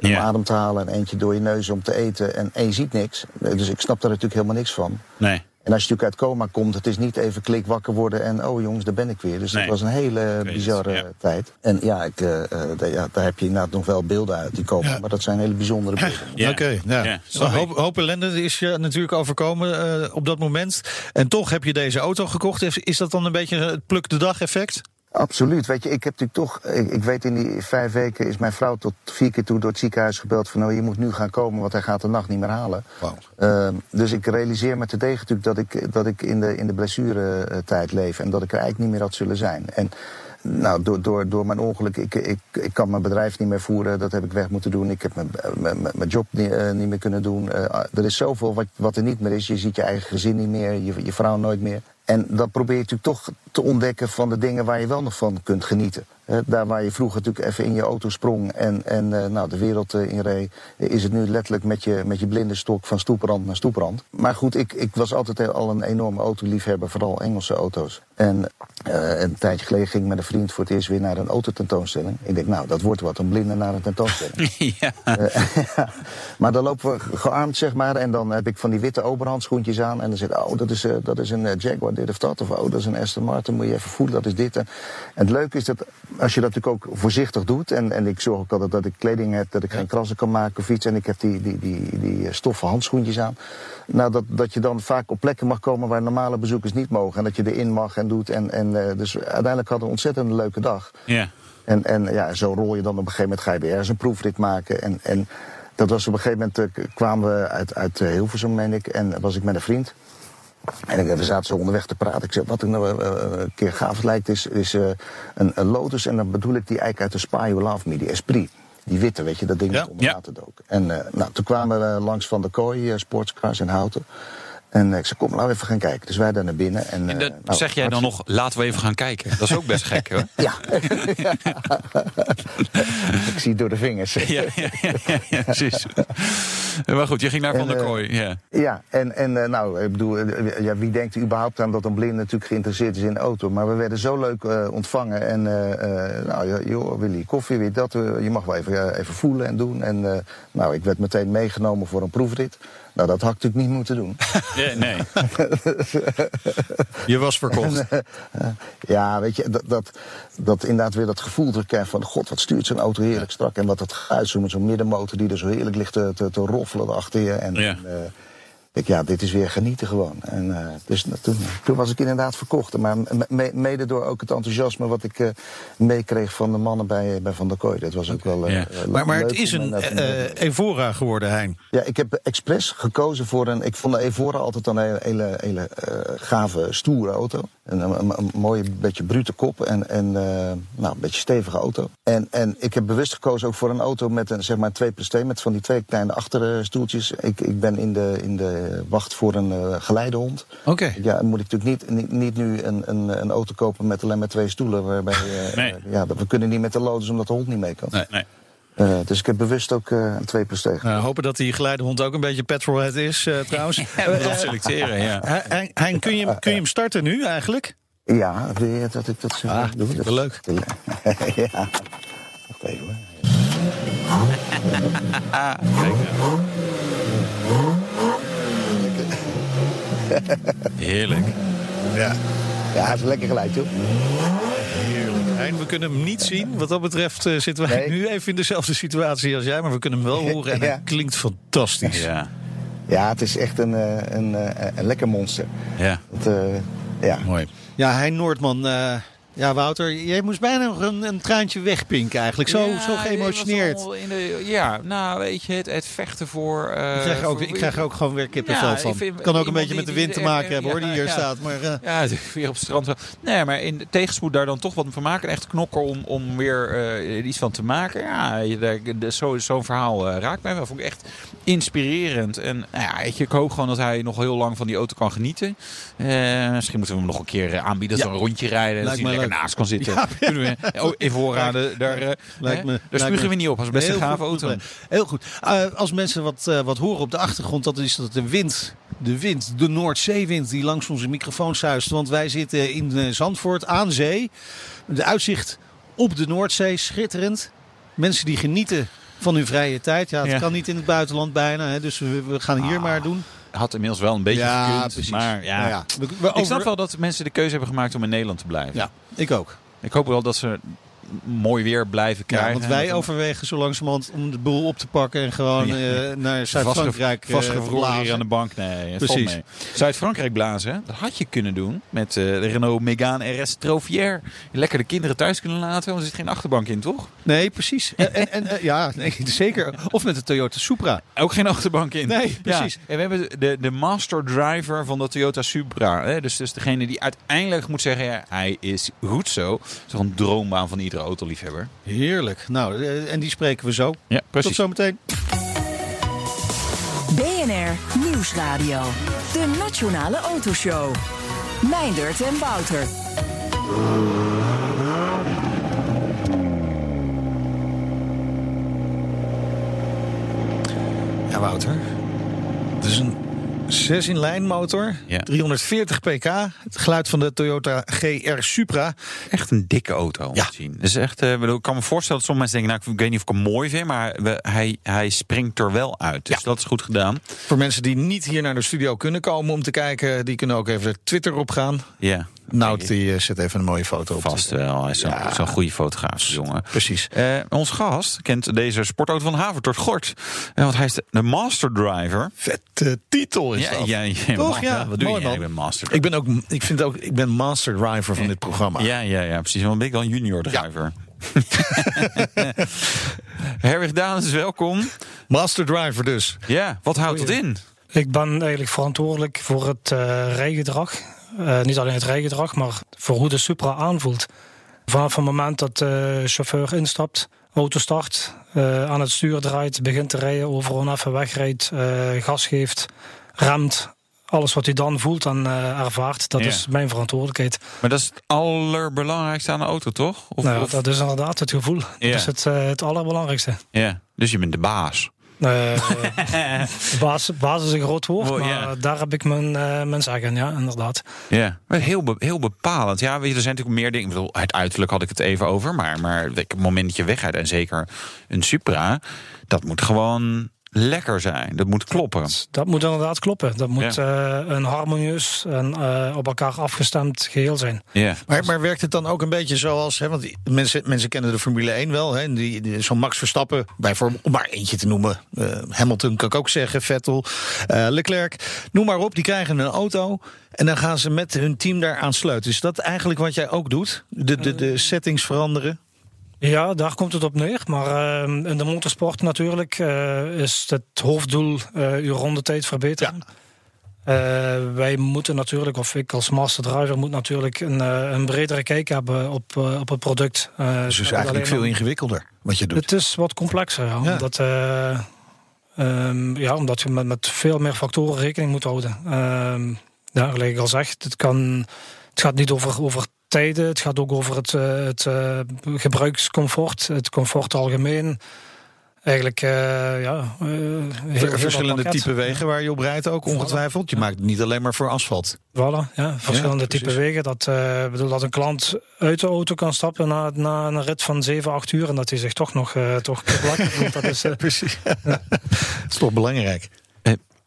Om Ja. adem te halen en eentje door je neus om te eten. En, en je ziet niks. Dus ik snap daar natuurlijk helemaal niks van. Nee. En als je natuurlijk uit coma komt, het is niet even klik wakker worden en oh jongens, daar ben ik weer. Dus Nee. dat was een hele het, bizarre ja. tijd. En ja, ik, eh, eh, daar- ja, daar heb je inderdaad nog wel beelden uit die komen. Ja. Maar dat zijn hele bijzondere beelden. Ja. Oké, Ja, een snap ik. hoop, hoop ellende is je natuurlijk overkomen eh, op dat moment. En toch heb je deze auto gekocht. Is, is dat dan een beetje het pluk de dag effect? Absoluut. Weet je, ik heb natuurlijk toch. Ik, ik weet in die vijf weken is mijn vrouw tot vier keer toe door het ziekenhuis gebeld van nou, je moet nu gaan komen, want hij gaat de nacht niet meer halen. Ehm, dus ik realiseer me te degen natuurlijk dat ik, dat ik in de, in de blessuretijd leef en dat ik er eigenlijk niet meer had zullen zijn. En nou, door, door, door mijn ongeluk, ik, ik, ik kan mijn bedrijf niet meer voeren, dat heb ik weg moeten doen. Ik heb mijn, mijn, mijn- mijn job niet, eh, niet meer kunnen doen. Eh, er is zoveel wat, wat er niet meer is. Je ziet je eigen gezin niet meer, je, je vrouw nooit meer. En dan probeer je natuurlijk toch te ontdekken van de dingen waar je wel nog van kunt genieten. Hè, daar waar je vroeger natuurlijk even in je auto sprong en, en eh, nou, de wereld eh, in reed, eh, is het nu letterlijk met je, met je blinde stok van stoeprand naar stoeprand. Maar goed, ik, ik was altijd al een enorme autoliefhebber, vooral Engelse auto's. En eh, een tijdje geleden ging ik met een vriend voor het eerst weer naar een autotentoonstelling. Ik denk, nou, dat wordt wat, een blinde naar een tentoonstelling. ja. Ja, maar dan lopen we gearmd, zeg maar. En dan heb ik van die witte overhandschoentjes aan. En dan zit, oh, dat is, eh, dat is een eh, Jaguar, dit of dat. Of oh, dat is een Aston Martin, moet je even voelen, dat is dit. En het leuke is dat als je dat natuurlijk ook voorzichtig doet. En, en ik zorg ook altijd dat ik kleding heb, dat ik geen krassen kan maken of iets. En ik heb die, die, die, die eh, stoffen handschoentjes aan. Nou, dat, dat je dan vaak op plekken mag komen waar normale bezoekers niet mogen. En dat je erin mag en doet. En, en, eh, dus uiteindelijk hadden we een ontzettend leuke dag. ja. En, en ja, zo rol je dan op een gegeven moment, ga je weer ergens een proefrit maken. En, en dat was op een gegeven moment, eh, kwamen we uit, uit Hilversum, meen ik, en was ik met een vriend. En ik, we zaten zo onderweg te praten. Ik zei, wat ik nou eh, eh, een keer gaaf lijkt, is, is eh, een, een Lotus. En dan bedoel ik die eigenlijk uit de Spy You Love Me, die Esprit. Die witte, weet je, dat ding Ja. dat onder water dook. En eh, nou, toen kwamen we eh, langs Van de Kooi, eh, Sportscars in Houten. En eh, ik zei, kom, laten we even gaan kijken. Dus wij daar naar binnen. En, En eh, nou, zeg jij dan nog, laten we even gaan kijken. Dat is ook best gek, hoor. Ja. ik zie het door de vingers. Ja, ja, ja, ja, precies. Maar goed, je ging naar Van der eh, Kooi. Ja. Ja, en, en nou, ik bedoel, ja, wie denkt er überhaupt aan dat een blinde natuurlijk geïnteresseerd is in de auto? Maar we werden zo leuk ontvangen. En nou, joh, Willy, koffie, weet dat, je mag wel even, even voelen en doen. En nou, ik werd meteen meegenomen voor een proefrit. Nou, dat had ik natuurlijk niet moeten doen. Ja, nee. Je was verkocht. ja, weet je, dat, dat, dat inderdaad weer dat gevoel terugkrijgen van... god, wat stuurt zo'n auto heerlijk strak. En wat het geluid zo met zo'n middenmotor die er zo heerlijk ligt te, te, te roffelen achter je. En, Ja. en, eh, ik, ja, dit is weer genieten gewoon. En, eh, dus toen, toen was ik inderdaad verkocht. Maar me- me- mede door ook het enthousiasme wat ik eh, meekreeg van de mannen bij, bij Van der Kooi. Dat was ook wel eh, Ja. eh, Maar, maar het is een eh, eh, Evora geworden, Hein. ja, ik heb expres gekozen voor een. Ik vond de Evora altijd een hele, hele, hele eh, gave, stoere auto. Een, een, een mooie, beetje brute kop en, en eh, nou, een beetje stevige auto. En, en ik heb bewust gekozen ook voor een auto met een zeg maar 2 plus 2, met van die twee kleine achterstoeltjes. Ik, ik ben in de, in de wacht voor een eh, geleidehond. Oké. Ja, dan moet ik natuurlijk niet, niet, niet nu een, een, een auto kopen met alleen maar twee stoelen. Waarbij, eh, Nee. ja, we kunnen niet met de Lotus omdat de hond niet mee kan. Nee. nee. Eh, dus ik heb bewust ook eh, een 2 plus 2 Nou, hopen dat die geleidehond ook een beetje petrolhead is, eh, trouwens. Ja, we moeten selecteren, ja. Hein, Hein, kun, je, hem- kun je hem starten nu eigenlijk? Ja, wil je dat ik dat zo Ah, doe? vind ik wel leuk. ja. Even hoor. Ah, kijk. Heerlijk. Ja. Ja, hij heeft een lekker geluid, joh. We kunnen hem niet zien. Wat dat betreft eh, zitten wij Nee. nu even in dezelfde situatie als jij. Maar we kunnen hem wel horen en Ja. hij klinkt fantastisch. Ja, Ja, het is echt een, eh, een, eh, een lekker monster. ja. Eh, ja. Mooi. Ja, Hein Noordman. Ja, Wouter, jij moest bijna nog een, een traantje wegpinken eigenlijk. Zo, Ja, zo geëmotioneerd. in de- ja, nou weet je, het, het vechten voor... eh, Ik krijg, er ook, ik krijg er ook gewoon weer kippenvel Ja, van. vind- kan ook een beetje met de wind te maken hebben hoor, die hier staat. Maar eh, Ja, weer op het strand. Nee, maar in de tegenspoed daar dan toch wat van maken. Echt knokken om, om weer eh, iets van te maken. Ja, de- zo- zo'n verhaal raakt mij wel. Vond ik echt inspirerend. En ja, weet je, ik hoop gewoon dat hij nog heel lang van die auto kan genieten. Misschien moeten we hem nog een keer aanbieden. Dat we een rondje rijden. Lijkt lekker naast kan zitten. Ja. Kunnen we, oh, even voorraden. Daar, eh, Lijkt hè? me- daar lijkt spugen we niet op. Dat is best een gave auto. Heel goed. Eh, als mensen wat, eh, wat horen op de achtergrond, dat is dat de wind, de wind, de Noordzeewind die langs onze microfoon zuist. Want wij zitten in Zandvoort aan zee. De uitzicht op de Noordzee, schitterend. Mensen die genieten van hun vrije tijd. Ja, het Ja. kan niet in het buitenland bijna. Hè, dus we, we gaan hier maar doen. Had inmiddels wel een beetje gekund. Maar ja, Nou ja, we- we ik snap wel dat mensen de keuze hebben gemaakt om in Nederland te blijven. Ja, ik ook. Ik hoop wel dat ze mooi weer blijven Ja, krijgen. want wij En- overwegen zo langzamerhand om de boel op te pakken en gewoon Ja. eh, naar Zuid-Frankrijk eh, Vastgevroren hier aan de bank. Nee, Precies. Zuid-Frankrijk blazen, dat had je kunnen doen met eh, de Renault Megane RS Trofier. Lekker de kinderen thuis kunnen laten, want er zit geen achterbank in, toch? Nee, precies. En, en, ja, nee, zeker. Of met de Toyota Supra. Ook geen achterbank in. Nee, precies. Ja, en we hebben de, de master driver van de Toyota Supra. Hè? Dus, dus degene die uiteindelijk moet zeggen, ja, hij is goed zo. Dat is toch een droombaan van iedere autoliefhebber. Heerlijk. Nou, eh, en die spreken we zo. Ja, Tot precies. zometeen. BNR Nieuwsradio. De Nationale Autoshow. Meindert en Wouter. Ja, Wouter. Het is een 6 in lijn motor. Ja. 340 pk. Het geluid van de Toyota GR Supra. Echt een dikke auto om Ja. te zien. Dus echt, eh, ik kan me voorstellen dat sommige mensen denken, nou, ik weet niet of ik hem mooi vind, maar we, hij, hij springt er wel uit. Dus Ja. dat is goed gedaan. Voor mensen die niet hier naar de studio kunnen komen om te kijken, die kunnen ook even Twitter opgaan. Ja, Nout die eh, zet even een mooie foto op. vast wel. Hij is zo'n Ja. zo'n goede fotograaf, jongen. Precies. Eh, ons gast kent deze sportauto van Havertort Gort. Eh, want hij is de, de master driver. Vette titel is Ja, dat. ja, ja, Toch? man, Ja, Wat doe mooi, je? man. Ik ben master Ik ben ook, ik vind ook, ik ben master driver van dit programma. Ja, ja, ja, precies. Want ben ik dan junior driver. Herwig Danes, welkom. Master driver dus. Ja, wat houdt het in? Ik ben eigenlijk verantwoordelijk voor het eh, rijgedrag. Eh, niet alleen het rijgedrag, maar voor hoe de Supra aanvoelt. Vanaf het moment dat de chauffeur instapt, auto start, eh, aan het stuur draait, begint te rijden, overal even wegrijdt, eh, gas geeft, remt. Alles wat hij dan voelt en eh, ervaart, dat Ja. is mijn verantwoordelijkheid. Maar dat is het allerbelangrijkste aan de auto, toch? Of, nou, of- dat is inderdaad het gevoel. Ja. Dat is het, eh, het allerbelangrijkste. ja. Dus je bent de baas. Eh, baas, baas is een groot woord, Oh, maar daar heb ik mijn, mijn zeggen, ja, inderdaad. Ja, maar heel, be- heel bepalend. Ja, weet je, er zijn natuurlijk meer dingen. Ik bedoel, het uiterlijk had ik het even over. Maar, maar het moment dat je en zeker een Supra, dat moet gewoon lekker zijn. Dat moet kloppen. Dat moet inderdaad kloppen. Dat moet eh, een harmonieus en eh, op elkaar afgestemd geheel zijn. Ja. Maar, maar werkt het dan ook een beetje zoals, hè, want die mensen, mensen kennen de Formule 1 wel, hè, en die, die, zo'n Max Verstappen, bijvoorbeeld, om maar eentje te noemen, eh, Hamilton kan ik ook zeggen, Vettel, eh, Leclerc, noem maar op, die krijgen een auto en dan gaan ze met hun team daar aan sleutelen. Is dat eigenlijk wat jij ook doet? De, de, de settings veranderen? Ja, daar komt het op neer. Maar eh, in de motorsport natuurlijk eh, is het hoofddoel eh uw rondetijd verbeteren. Eh, wij moeten natuurlijk, of ik als master driver moet natuurlijk een, eh, een bredere kijk hebben op, op het product. Dus het eigenlijk alleen veel ingewikkelder wat je doet. Het is wat complexer, ja, Ja. Omdat, eh, ehm, ja, omdat je met, met veel meer factoren rekening moet houden. Ehm ja, gelijk ik al zeg, het, kan, het gaat niet over, over het gaat ook over het, eh, het eh, gebruikscomfort, het comfort algemeen. Eigenlijk, eh, ja... heel- dat Verschillende type wegen waar je op rijdt ook, ongetwijfeld. Je maakt het niet alleen maar voor asfalt. Voilà, ja, verschillende type wegen. Dat, bedoel, dat een klant uit de auto kan stappen na, na een rit van 7, 8 uur en dat hij zich toch nog toch. Dat is, Precies. dat is toch belangrijk.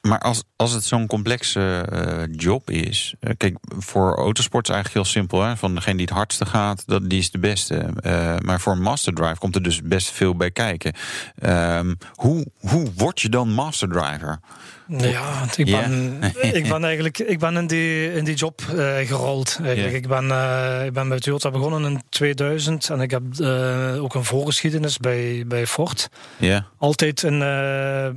Maar als, als het zo'n complexe eh, job is. eh, kijk, voor autosport is eigenlijk heel simpel. Hè? Van degene die het hardste gaat, dat, die is de beste. Eh, maar voor een master drive komt er dus best veel bij kijken. Ehm, hoe, hoe word je dan master driver? Ja, want ik ben, ik ben eigenlijk ik ben in, die, in die job eh, gerold. Eigenlijk. Ik, ben, eh, ik ben bij Toyota begonnen in 2000 en ik heb eh, ook een voorgeschiedenis bij, bij Ford. Ja, Altijd in,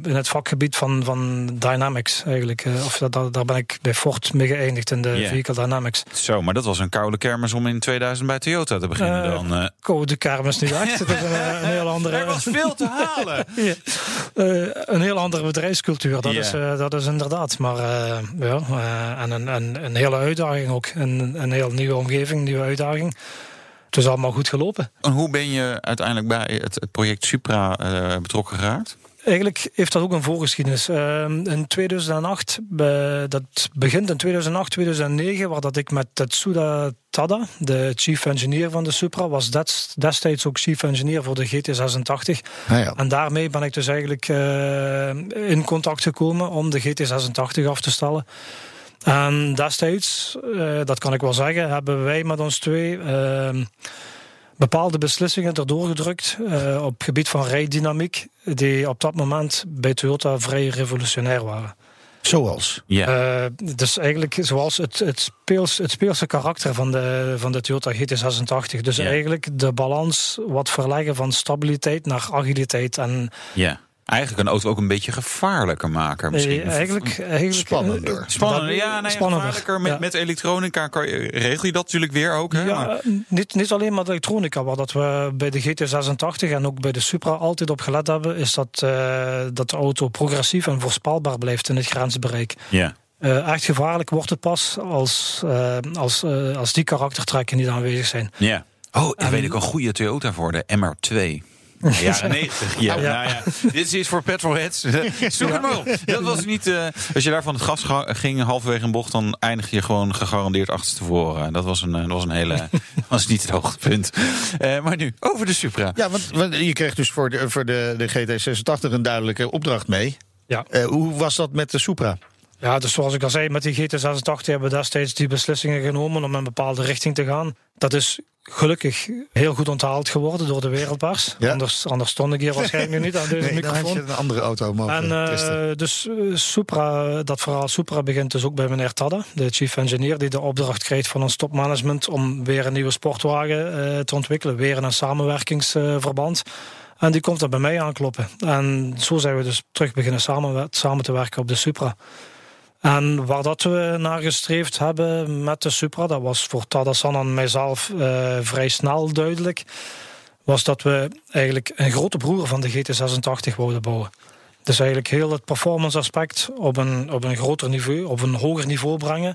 in het vakgebied van, van Dynamics eigenlijk. Of dat, dat- daar ben ik bij Ford mee geëindigd in de. Vehicle Dynamics. zo. Maar dat was een koude kermis om in 2000 bij Toyota te beginnen dan. Code kermis niet echt. Het is een, een heel andere... er was veel te halen. Ja. Een heel andere bedrijfscultuur, dat, is, dat is inderdaad. Maar eh, ja, eh, en een, een, een hele uitdaging ook. Een, een heel nieuwe omgeving, nieuwe uitdaging. Het is allemaal goed gelopen. En hoe ben je uiteindelijk bij het, project Supra eh, betrokken geraakt? Eigenlijk heeft dat ook een voorgeschiedenis. Ehm, in 2008, be- dat begint in 2008, 2009, waar dat ik met Tetsuda Tada, de chief engineer van de Supra, was des- destijds ook chief engineer voor de GT86. Nou ja. En daarmee ben ik dus eigenlijk eh, in contact gekomen om de GT86 af te stellen. En destijds, eh, dat kan ik wel zeggen, hebben wij met ons twee ehm, bepaalde beslissingen erdoor gedrukt uh, op het gebied van rijdynamiek, die op dat moment bij Toyota vrij revolutionair waren. Zoals? Ja. Uh, dus eigenlijk zoals het, het, speels, het speelse karakter van de, van de Toyota GT86. Dus eigenlijk de balans wat verleggen van stabiliteit naar agiliteit. En ja eigenlijk een auto ook een beetje gevaarlijker maken. Misschien. eigenlijk, eigenlijk spannender. Spannender, ja, nee, gevaarlijker. Met, met elektronica kan je, regel je dat natuurlijk weer ook. Hè? Ja, niet, niet alleen met elektronica. Wat dat we bij de GT86 en ook bij de Supra altijd op gelet hebben, is dat, uh, dat de auto progressief en voorspelbaar blijft in het grensbereik. Ja. Uh, echt gevaarlijk wordt het pas als, uh, als, als die karaktertrekken niet aanwezig zijn. Ja. Oh, ik weet ik een goede Toyota voor de MR2. Ja, 90. Ja, ja. Nou ja. Dit is voor petrolheads. Zoek op. Dat was niet. Uh, als je daar van het gas ging halverwege een bocht, dan eindig je gewoon gegarandeerd achterstevoren. Dat was een, dat was een hele. was niet het hoogtepunt. Uh, maar nu over de Supra. Ja, want, want je kreeg dus voor de, voor de, de GT86 een duidelijke opdracht mee. Ja. Uh, hoe was dat met de Supra? Ja, dus zoals ik al zei, met die GT86 hebben we destijds die beslissingen genomen om in een bepaalde richting te gaan. Dat is gelukkig heel goed onthaald geworden door de wereldpers. Ja. Anders, anders stond ik hier waarschijnlijk nu niet aan deze nee, microfoon. Dan je een andere auto mogen en, uh, Dus uh, Supra, dat verhaal Supra begint dus ook bij meneer Tadde, de chief engineer, die de opdracht kreeg van ons topmanagement om weer een nieuwe sportwagen uh, te ontwikkelen. Weer in een samenwerkingsverband. En die komt er bij mij aankloppen. En zo zijn we dus terug beginnen samen, samen te werken op de Supra. En waar dat we naar gestreefd hebben met de Supra, dat was voor Tadasan en mijzelf uh, vrij snel duidelijk, was dat we eigenlijk een grote broer van de GT86 wouden bouwen. Dus eigenlijk heel het performance aspect op een, op een groter niveau, op een hoger niveau brengen.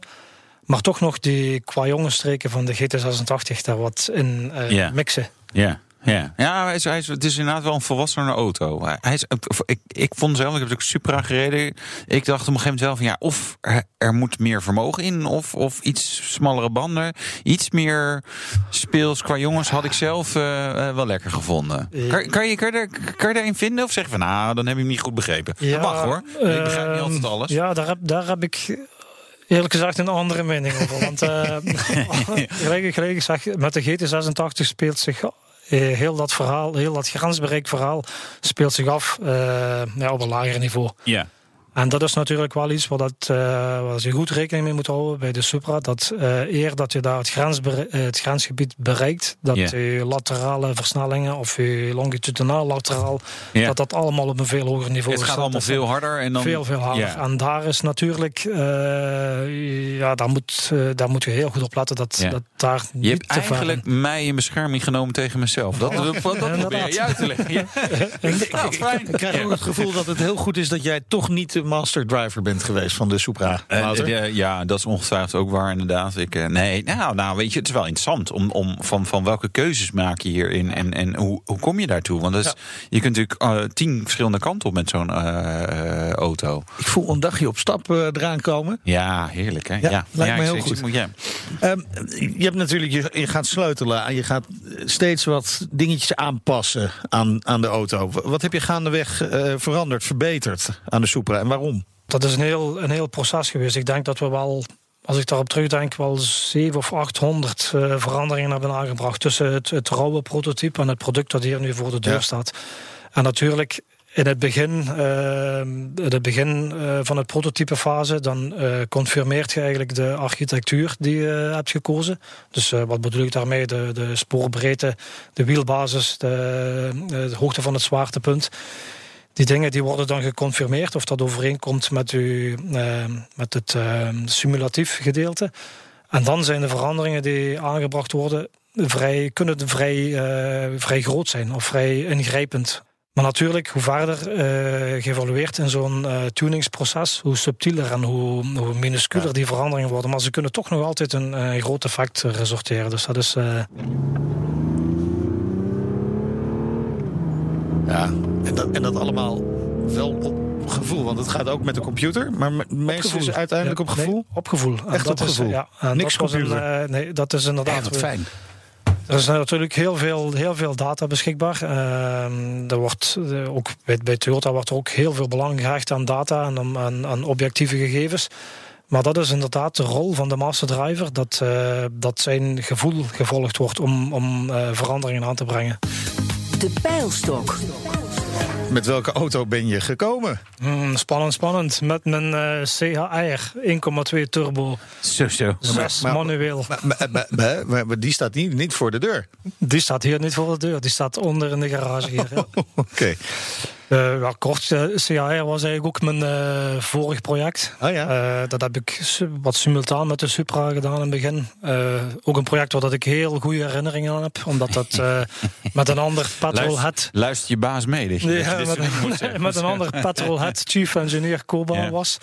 Maar toch nog die qua jonge streken van de GT86 daar wat in uh, yeah. mixen. Ja. Ja, ja hij is, hij is, het is inderdaad wel een volwassene auto. Hij is, ik, ik vond zelf, ik heb ook Supra gereden. Ik dacht op een gegeven moment zelf, ja, of er, er moet meer vermogen in, of, of iets smallere banden. Iets meer speels qua jongens had ik zelf uh, uh, wel lekker gevonden. Kan, kan, je, kan, je, kan je daarin vinden? Of zeggen van, nou, dan heb je hem niet goed begrepen. Ja, dat mag hoor. ik begrijp niet altijd alles. Ja, daar heb, daar heb ik eerlijk gezegd een andere mening over. Want uh, gelijk, gelijk gezegd, met de GT86 speelt zich heel dat verhaal, heel dat grensbereik verhaal speelt zich af uh, ja, op een lager niveau. Ja. En dat is natuurlijk wel iets waar, dat, uh, waar je goed rekening mee moet houden bij de Supra. Dat uh, eer dat je daar het, het grensgebied bereikt, dat yeah. je laterale versnellingen of je longitudinaal lateraal, yeah. dat dat allemaal op een veel hoger niveau is. Het gaat allemaal veel harder. En dan... Veel, veel harder. Yeah. En daar is natuurlijk, uh, ja, daar moet, daar moet je heel goed op letten dat, dat daar je niet hebt te eigenlijk varen. mij in bescherming genomen tegen mezelf. Dat, dat, dat, probeer je uit te leggen. Ja. nou, ik, ik krijg ook het gevoel dat het heel goed is dat jij toch niet master driver bent geweest van de Supra. Uh, ja, ja, dat is ongetwijfeld ook waar inderdaad. Ik, uh, nee, nou, nou, weet je, het is wel interessant om, om van, van welke keuzes maak je hierin en, en hoe, hoe kom je daartoe? Want dat is, ja. je kunt natuurlijk uh, tien verschillende kanten op met zo'n auto. Ik voel een dagje op stap eraan komen. Ja, heerlijk hè? Ja, ja. lijkt ja, me heel goed. Ik, ja. Um, je hebt natuurlijk, je, je gaat sleutelen en je gaat steeds wat dingetjes aanpassen aan, aan de auto. Wat heb je gaandeweg veranderd, verbeterd aan de Supra en waarom? Dat is een heel, een heel proces geweest. Ik denk dat we wel, als ik daarop terugdenk, wel 700 of 800 uh, veranderingen hebben aangebracht. Tussen het, het rauwe prototype en het product dat hier nu voor de deur ja. staat. En natuurlijk, in het begin, uh, in het begin uh, van het prototypefase, dan confirmeert je eigenlijk de architectuur die je hebt gekozen. Dus wat bedoel ik daarmee? De, de spoorbreedte, de wielbasis, de, de hoogte van het zwaartepunt. Die dingen die worden dan geconfirmeerd of dat overeenkomt met, uw, uh, met het uh, simulatief gedeelte. En dan zijn de veranderingen die aangebracht worden vrij, kunnen vrij, uh, vrij groot zijn of vrij ingrijpend. Maar natuurlijk, hoe verder geëvalueerd in zo'n tuningsproces, hoe subtieler en hoe, hoe minusculer ja. die veranderingen worden. Maar ze kunnen toch nog altijd een, een groot effect resulteren. Dus dat is. Ja, en dat, en dat allemaal wel op gevoel, want het gaat ook met de computer, maar meestal is uiteindelijk op gevoel? Nee, op gevoel. Echt op gevoel? Is, ja, Niks computer? Een, uh, nee, dat is inderdaad... Fijn. Er is natuurlijk heel veel, heel veel data beschikbaar. Uh, er wordt, uh, ook bij, bij Toyota wordt er ook heel veel belang gehecht aan data en aan, aan, objectieve gegevens. Maar dat is inderdaad de rol van de master driver. Dat, eh, dat zijn gevoel gevolgd wordt om, om eh, veranderingen aan te brengen. De pijlstok. Met welke auto ben je gekomen? Hmm, spannend, spannend. Met mijn eh, CHR 1,2 turbo. Zo, zo. Zes maar- manueel. Maar, maar- maar- maar- maar- maar die staat niet, niet voor de deur. Die staat hier niet voor de deur. Die staat onder in de garage hier. Oké. Eh, ja, kort, eh, CHR was eigenlijk ook mijn eh, vorig project. Oh ja. Eh, dat heb ik wat simultaan met de Supra gedaan in het begin. Eh, ook een project waar dat ik heel goede herinneringen aan heb. Omdat dat eh, met een ander petrolhead... Luister, luistert je baas mee? Dat je, dat je Ja, met, een, zeggen. met een ander petrolhead chief engineer Koba Ja. was.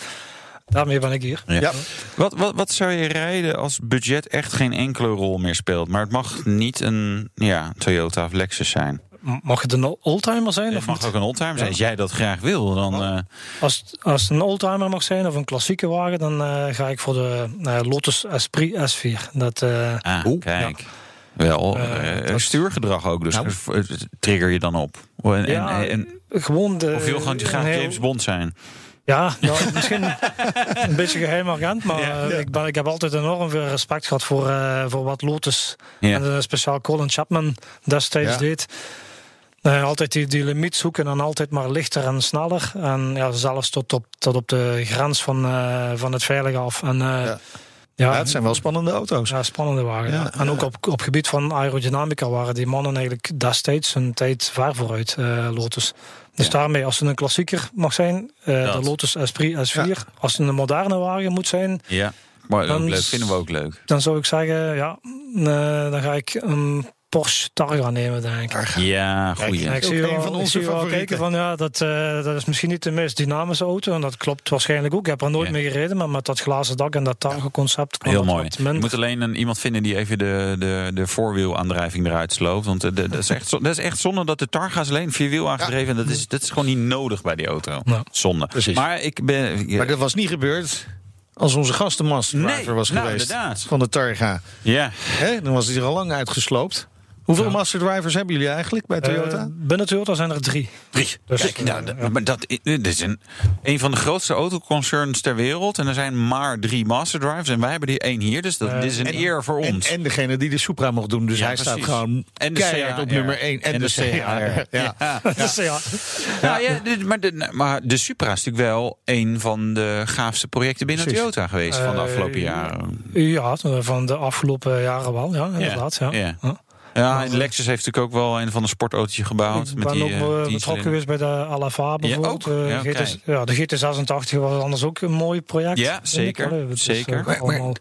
Daarmee ben ik hier. Ja. Ja. Wat, wat, wat zou je rijden als budget echt geen enkele rol meer speelt? Maar het mag niet een ja, Toyota of Lexus zijn. Mag het een oldtimer zijn? Het Of mag niet? ook een oldtimer zijn. Als jij dat graag wil, dan... eh, Als, als het een oldtimer mag zijn of een klassieke wagen, dan eh, ga ik voor de eh, Lotus Esprit S4. Dat, eh, ah, Oeh, kijk. Wel, eh, dat- stuurgedrag ook. Dus Nou. trigger je dan op. Oh, En, Ja, en, en, gewoon de, of wil gewoon graag heel- James Bond zijn. Ja, nou, misschien een beetje geheim agent, maar Ja. Ik, ben, ik heb altijd enorm veel respect gehad voor, eh, voor wat Lotus Ja. en speciaal Colin Chapman destijds Ja. deed. Eh, altijd die, die limiet zoeken en altijd maar lichter en sneller. En ja, zelfs tot op, tot op de grens van, eh, van het veilige af. En, eh, Ja. ja. Ja, het zijn wel spannende auto's. Ja, spannende wagen. Ja, ja. En ook op, op gebied van aerodynamica waren die mannen eigenlijk destijds een tijd ver vooruit, eh, Lotus. Dus daarmee, als het een klassieker mag zijn, eh, de Lotus Esprit S4. Als het een moderne wagen moet zijn, Ja, maar Dan leuk. Vinden we ook leuk. dan zou ik zeggen, ja, eh, dan ga ik een Porsche Targa nemen, denk ik. Ja, goeie. Ja, ik Ook zie een wel, van ik onze zie wel favorieten. kijken van ja, dat, eh, dat is misschien niet de meest dynamische auto. En dat klopt waarschijnlijk ook. Ik heb er nooit Ja. mee gereden, maar met dat glazen dak en dat Targa-concept Heel mooi. Je moet alleen een, iemand vinden die even de, de, de voorwielaandrijving eruit sloopt. Want de, de- dat, is echt, dat is echt zonde dat de Targa is alleen vierwiel aangedreven. Dat, is, dat is gewoon niet nodig bij die auto. Ja. Zonde. Precies. Maar ik ben... Maar dat was niet gebeurd als onze gastenmasterdriver Nee, was nou, geweest. inderdaad. Van de Targa. Ja, Hè? Dan was hij er al lang uitgesloopt. Hoeveel Ja. masterdrivers hebben jullie eigenlijk bij Toyota? Eh, binnen Toyota zijn er drie. drie. Dus, Kijk, eh, nou, dat, ja. maar dat, dit is een, een van de grootste autoconcerns ter wereld. En er zijn maar drie master drives. En wij hebben die één hier. Dus dat, Eh, dit is een en- eer voor en, ons. en degene die de Supra mocht doen. Dus Ja, hij precies. staat gewoon En de keihard op nummer 1. En, de, CHR. Ja. Ja. Ja. Nou ja, dit- maar, de, maar de Supra is natuurlijk wel een van de gaafste projecten binnen Precies. Toyota geweest van de Eh, afgelopen jaren. ja, van de afgelopen jaren wel. Ja, inderdaad. Ja. Ja. Ja. Ja, en Lexus heeft natuurlijk ook wel een van de sportautootje gebouwd. Ik met ben die, ook eh, eh, die betrokken geweest bij de Alava bijvoorbeeld. ook? Eh, Ja, GT ja, de GT86 was anders ook een mooi project. Ja, zeker, zeker. Maar,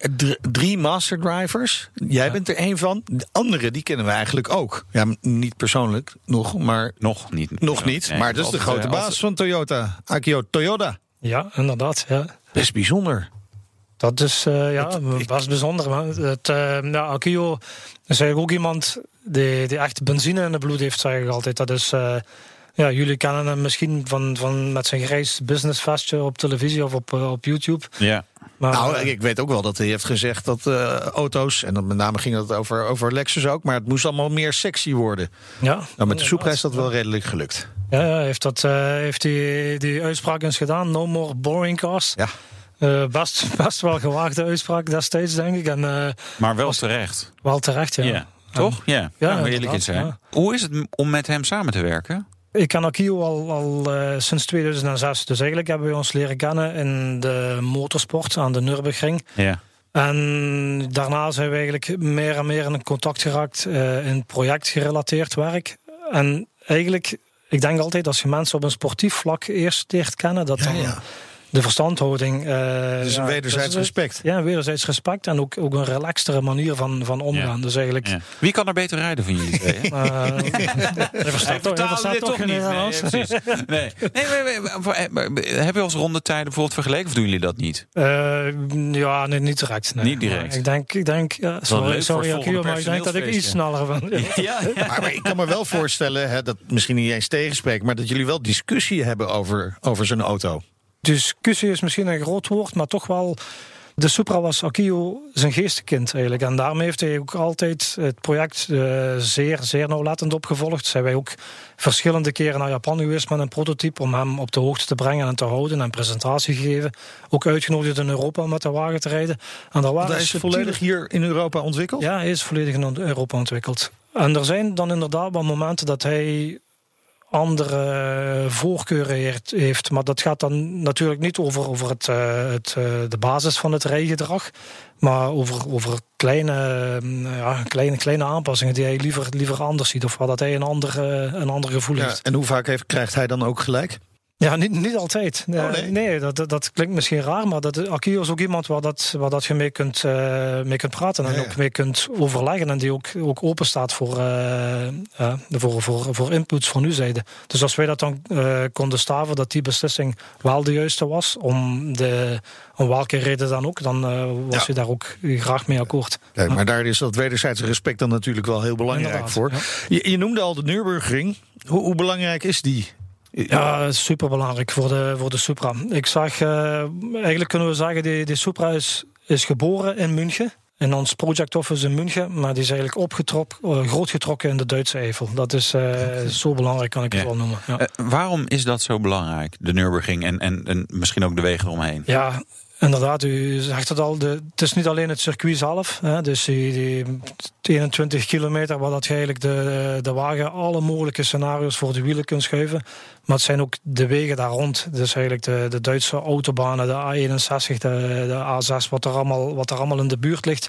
drie masterdrivers. Jij bent er één van. De andere, die kennen we eigenlijk ook. Ja, niet persoonlijk nog, maar Nog niet. nog niet. Nee, maar dat is de grote baas altijd- van Toyota. Akio Toyota. Ja, inderdaad. Ja. Best bijzonder. Dat is eh, ja, best bijzonder. Man. Het, eh ja, Akio is eigenlijk ook iemand die, die echt benzine in het bloed heeft, zeg ik altijd. Dat is, eh, ja, jullie kennen hem misschien van, van met zijn grijs businessvestje op televisie of op, op YouTube. Ja. Maar, nou, ik weet ook wel dat hij heeft gezegd dat eh, auto's, en dan met name ging het over, over Lexus ook, maar het moest allemaal meer sexy worden. ja, Nou, met de Supra is dat wel redelijk gelukt. Ja, ja, heeft, dat, eh, heeft die, die uitspraak eens gedaan. No more boring cars. Ja. Eh, best, best wel gewaagde uitspraak destijds, denk ik. En eh, Maar wel terecht. wel terecht, ja. Ja. Toch? Ja. Ja, ja nou, eerlijk inderdaad, in zijn. ja. Hoe is het om met hem samen te werken? Ik ken Akio al, al eh, sinds 2006. Dus eigenlijk hebben we ons leren kennen in de motorsport aan de Nürburgring. Ja. En daarna zijn we eigenlijk meer en meer in contact geraakt eh, in projectgerelateerd werk. En eigenlijk, ik denk altijd als je mensen op een sportief vlak eerst leert kennen, dat Ja, dan ja. De verstandhouding. eh is een ja, wederzijds dus, eh, respect. Ja, een wederzijds respect en ook, ook een relaxtere manier van, van omgaan. Dus eigenlijk. Ja. Wie kan er beter rijden van jullie twee? hè? eh, je verstaat toch, verstaat toch Nederlands? Nee. Nee. Nee, maar- maar- maar- maar- maar- Heb je als rondetijden bijvoorbeeld vergeleken of doen jullie dat niet? Eh, ja, nee, niet direct. Nee. Niet direct. Maar Ik denk, ik denk ja, sorry, sorry Akio, maar ik denk dat ik iets sneller ben. Ja, ja. Maar, maar ik kan me wel voorstellen, hè, dat misschien niet eens tegenspreekt, maar dat jullie wel discussie hebben over, over zo'n auto. Discussie is misschien een groot woord, maar toch wel De Supra was Akio zijn geestekind eigenlijk. En daarmee heeft hij ook altijd het project uh, zeer, zeer nauwlettend opgevolgd. Zijn wij ook verschillende keren naar Japan geweest met een prototype om hem op de hoogte te brengen en te houden en presentatie gegeven. Ook uitgenodigd in Europa om met de wagen te rijden. En daar waren hij is volledig hier in Europa ontwikkeld? Ja, hij is volledig in Europa ontwikkeld. En er zijn dan inderdaad wel momenten dat hij andere voorkeuren heeft. Maar dat gaat dan natuurlijk niet over, over het, uh, het, uh, de basis van het rijgedrag. Maar over, over kleine, ja, kleine, kleine aanpassingen die hij liever, liever anders ziet. Of waar dat hij een ander, een ander gevoel ja, heeft. En hoe vaak heeft, krijgt hij dan ook gelijk? Ja, niet, niet altijd. Oh, nee, nee dat, dat, klinkt misschien raar, maar dat, Akio is ook iemand waar, dat, waar dat je mee kunt, uh, mee kunt praten en ja, ja. ook mee kunt overleggen. En die ook, ook open staat voor, uh, uh, voor, voor, voor inputs van uw zijde. Dus als wij dat dan konden staven, dat die beslissing wel de juiste was, om, de, om welke reden dan ook, dan was ja. je daar ook graag mee akkoord. Maar daar is dat wederzijdse respect dan natuurlijk wel heel belangrijk Inderdaad, voor. Je, je noemde al de Nürburgring. Hoe, hoe belangrijk is die? Ja, super belangrijk voor de, voor de Supra. Ik zag, uh, eigenlijk kunnen we zeggen, die, die Supra is, is geboren in München. In ons project office in München, maar die is eigenlijk opgetrokken, uh, grootgetrokken in de Duitse Eifel. Dat is uh, okay. zo belangrijk, kan ik het wel noemen. Ja. waarom is dat zo belangrijk, de Nürburgring en, en, en misschien ook de wegen eromheen? Ja, Inderdaad, u zegt het al. De, het is niet alleen het circuit zelf. Hè, dus die, die 21 kilometer waar dat je eigenlijk de, de wagen alle mogelijke scenario's voor de wielen kunt schuiven. Maar het zijn ook de wegen daar rond. Dus eigenlijk de, de Duitse autobanen, de A61, de, de A6, wat er, allemaal, wat er allemaal in de buurt ligt.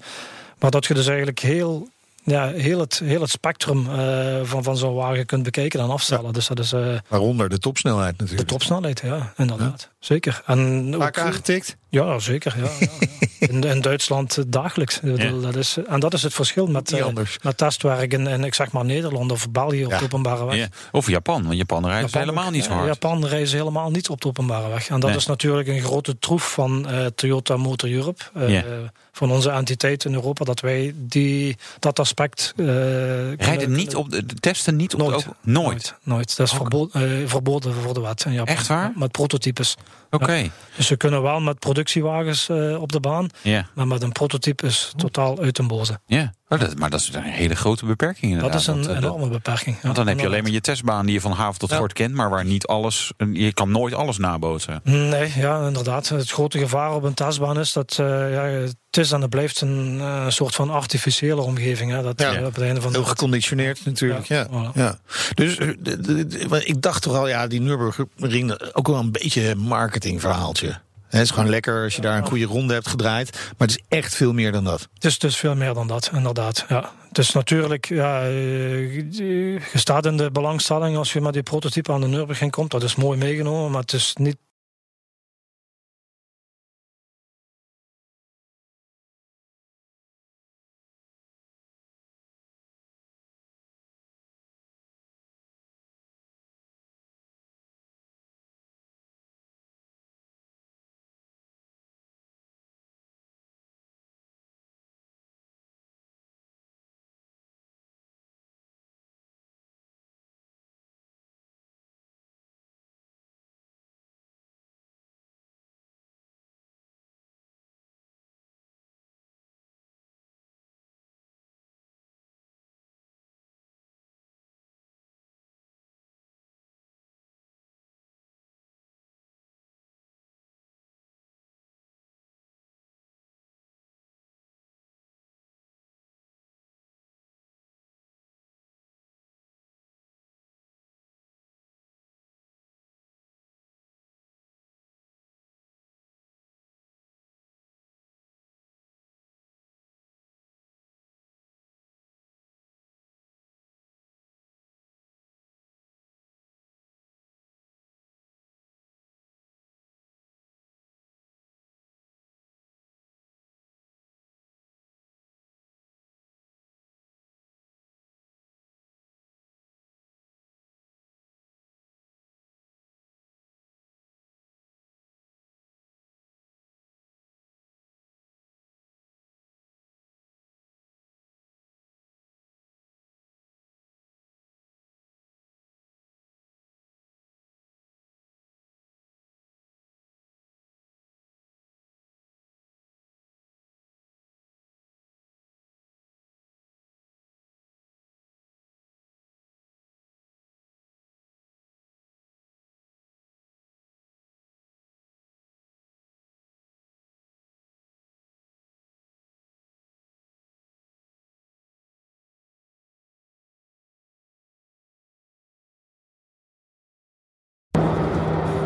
Maar dat je dus eigenlijk heel ja, heel, het, heel het spectrum uh, van, van zo'n wagen kunt bekijken en afstellen. Ja. Dus dat is, uh, Waaronder de topsnelheid natuurlijk. De topsnelheid, ja, inderdaad. Ja. Zeker. En Vaak ook, aangetikt? Ja, zeker. Ja, ja, in, in, Duitsland dagelijks. Dat is, en dat is het verschil met, uh, met testwerk in, in, ik zeg maar Nederland of België op de openbare weg. Of Japan, want Japan Japan, helemaal niet zo hard. Japan reizen helemaal niet op de openbare weg. En dat nee. is natuurlijk een grote troef van Toyota Motor Europe van onze entiteit in Europa, dat wij die, dat aspect. Rijden niet op de, testen niet op nooit, de nooit. nooit. Nooit. Dat is verboden, verboden voor de wet. In Japan. Echt waar? Met prototypes. Oké. Okay. Ja. Dus we kunnen wel met productiewagens uh, op de baan, yeah. maar met een prototype is totaal uit een boze. Ja, oh, dat, maar dat is een hele grote beperking. Inderdaad. Dat is een dat, enorme beperking. Want dan heb je alleen maar je testbaan die je van haven tot fort kent, maar waar niet alles, je kan nooit alles nabootsen. Nee, ja, inderdaad. Het grote gevaar op een testbaan is dat ja, het is en het blijft een uh, soort van artificiële omgeving. Hè, dat, ja, uh, op het einde van heel geconditioneerd natuurlijk. Ja, ja. Voilà. ja. Dus de, de, de, ik dacht toch al, ja, die Nürburgring ook wel een beetje een marketingverhaaltje. Het is gewoon lekker als je daar een goede ronde hebt gedraaid. Maar het is echt veel meer dan dat. Het is dus veel meer dan dat, inderdaad. Ja. Het is natuurlijk, ja, je staat in de belangstelling als je met die prototype aan de Nürburgring komt. Dat is mooi meegenomen, maar het is niet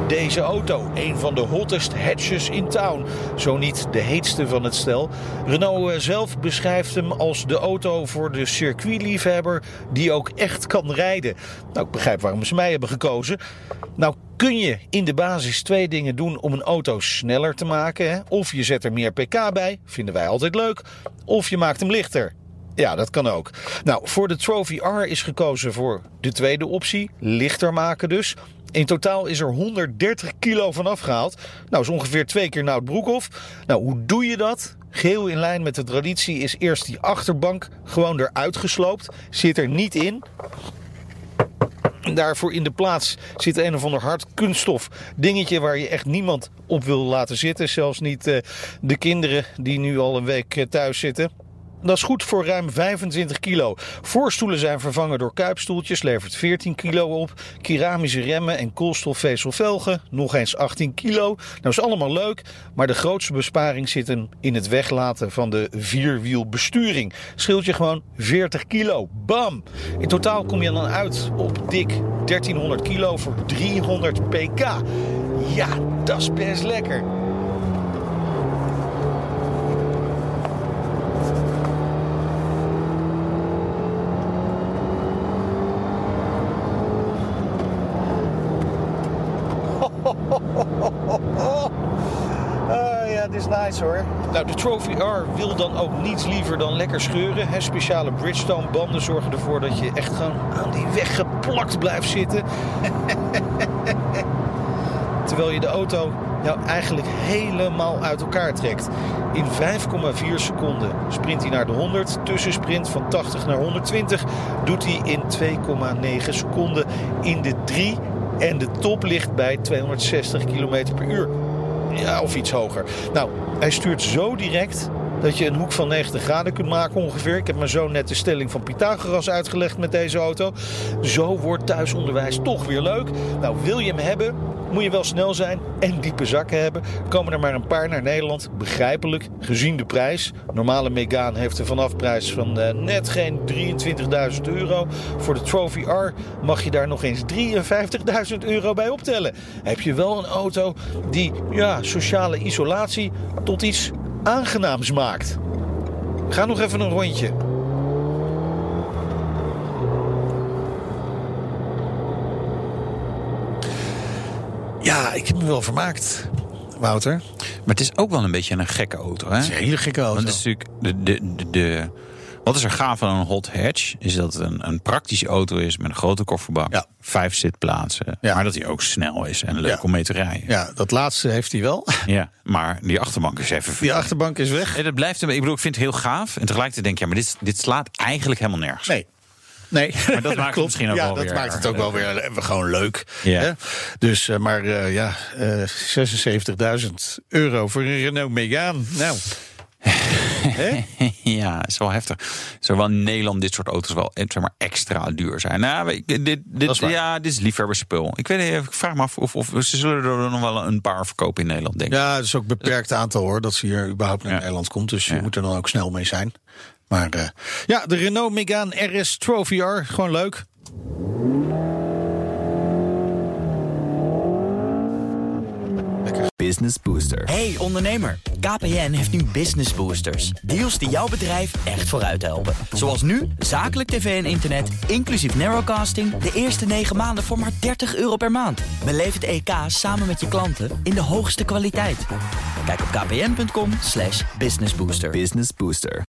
deze auto. Een van de hottest hatches in town. Zo niet de heetste van het stel. Renault eh, zelf beschrijft hem als de auto voor de circuitliefhebber die ook echt kan rijden. Nou, ik begrijp waarom ze mij hebben gekozen. Nou kun je in de basis twee dingen doen om een auto sneller te maken. Hè? Of je zet er meer pk bij, vinden wij altijd leuk. Of je maakt hem lichter. Ja, dat kan ook. Nou, voor de Trophy R is gekozen voor de tweede optie, lichter maken dus. In totaal is er 130 kilo van afgehaald. Nou, is ongeveer twee keer Nout Broekhoff. Nou, hoe doe je dat? Geheel in lijn met de traditie is eerst die achterbank gewoon eruit gesloopt. Zit er niet in. Daarvoor in de plaats zit een of ander hard kunststof dingetje waar je echt niemand op wil laten zitten. Zelfs niet uh, de kinderen die nu al een week uh, thuis zitten. Dat is goed voor ruim 25 kilo. Voorstoelen zijn vervangen door kuipstoeltjes, levert 14 kilo op. Keramische remmen en koolstofvezelvelgen, nog eens 18 kilo. Nou is allemaal leuk, maar de grootste besparing zit in het weglaten van de vierwielbesturing. Scheelt je gewoon 40 kilo. Bam! In totaal kom je dan uit op dik 1300 kilo voor 300 pk. Ja, dat is best lekker. Uh, ja, dit is nice hoor. Nou, de Trophy R wil dan ook niets liever dan lekker scheuren. Speciale Bridgestone banden zorgen ervoor dat je echt gewoon aan die weg geplakt blijft zitten. Terwijl je de auto nou eigenlijk helemaal uit elkaar trekt. In 5,4 seconden sprint hij naar de 100. Tussensprint van 80 naar 120 doet hij in 2,9 seconden in de 3 en de top ligt bij 260 km per uur. Ja, of iets hoger. Nou, hij stuurt zo direct dat je een hoek van 90 graden kunt maken ongeveer. Ik heb me zo net de stelling van Pythagoras uitgelegd met deze auto. Zo wordt thuisonderwijs toch weer leuk. Nou, wil je hem hebben, moet je wel snel zijn en diepe zakken hebben. Komen er maar een paar naar Nederland. Begrijpelijk, gezien de prijs. Normale Megane heeft een vanafprijs van uh, net geen 23.000 euro. Voor de Trophy R mag je daar nog eens 53.000 euro bij optellen. Heb je wel een auto die ja, sociale isolatie tot iets aangenaams maakt. Ga nog even een rondje. Ja, ik heb me wel vermaakt, Wouter. Maar het is ook wel een beetje een gekke auto, hè? Het is een hele gekke auto. Want het is natuurlijk de, de, de, de wat is er gaaf aan een hot hatch? Is dat het een, een praktische auto is met een grote kofferbak. Ja. Vijf zitplaatsen. Ja. Maar dat hij ook snel is en leuk Ja. om mee te rijden. Ja, dat laatste heeft hij wel. Ja, maar die achterbank is even... Die achterbank is weg. En dat blijft hem, ik bedoel, ik vind het heel gaaf. En tegelijkertijd denk ik, ja, maar dit, dit slaat eigenlijk helemaal nergens. Nee. Nee, Maar dat maakt het misschien ook ja, wel dat weer- maakt het ook wel weer eh, gewoon leuk. Ja. Hè? Dus, eh, maar eh, ja, eh 76.000 euro voor een Renault Megane. Nou, ja, is wel heftig. Zou wel in Nederland dit soort auto's wel zeg maar, extra duur zijn. Nou, dit, dit, ja, dit is liefhebberspul. Ik, weet, niet, ik vraag me af of, of ze zullen er nog wel een paar verkopen in Nederland, denk ik. ja, het is ook een beperkt aantal hoor, dat ze hier überhaupt naar Ja. Nederland komt. Dus je moet er dan ook snel mee zijn. Maar eh, ja, de Renault Megane RS Trophy R, gewoon leuk. Business Booster. Hey ondernemer, KPN heeft nu Business Boosters. Deals die jouw bedrijf echt vooruit helpen. Zoals nu, zakelijk tv en internet, inclusief narrowcasting... de eerste 9 maanden voor maar 30 euro per maand. Beleef het EK samen met je klanten in de hoogste kwaliteit. Kijk op kpn.com slash businessbooster. Business Booster.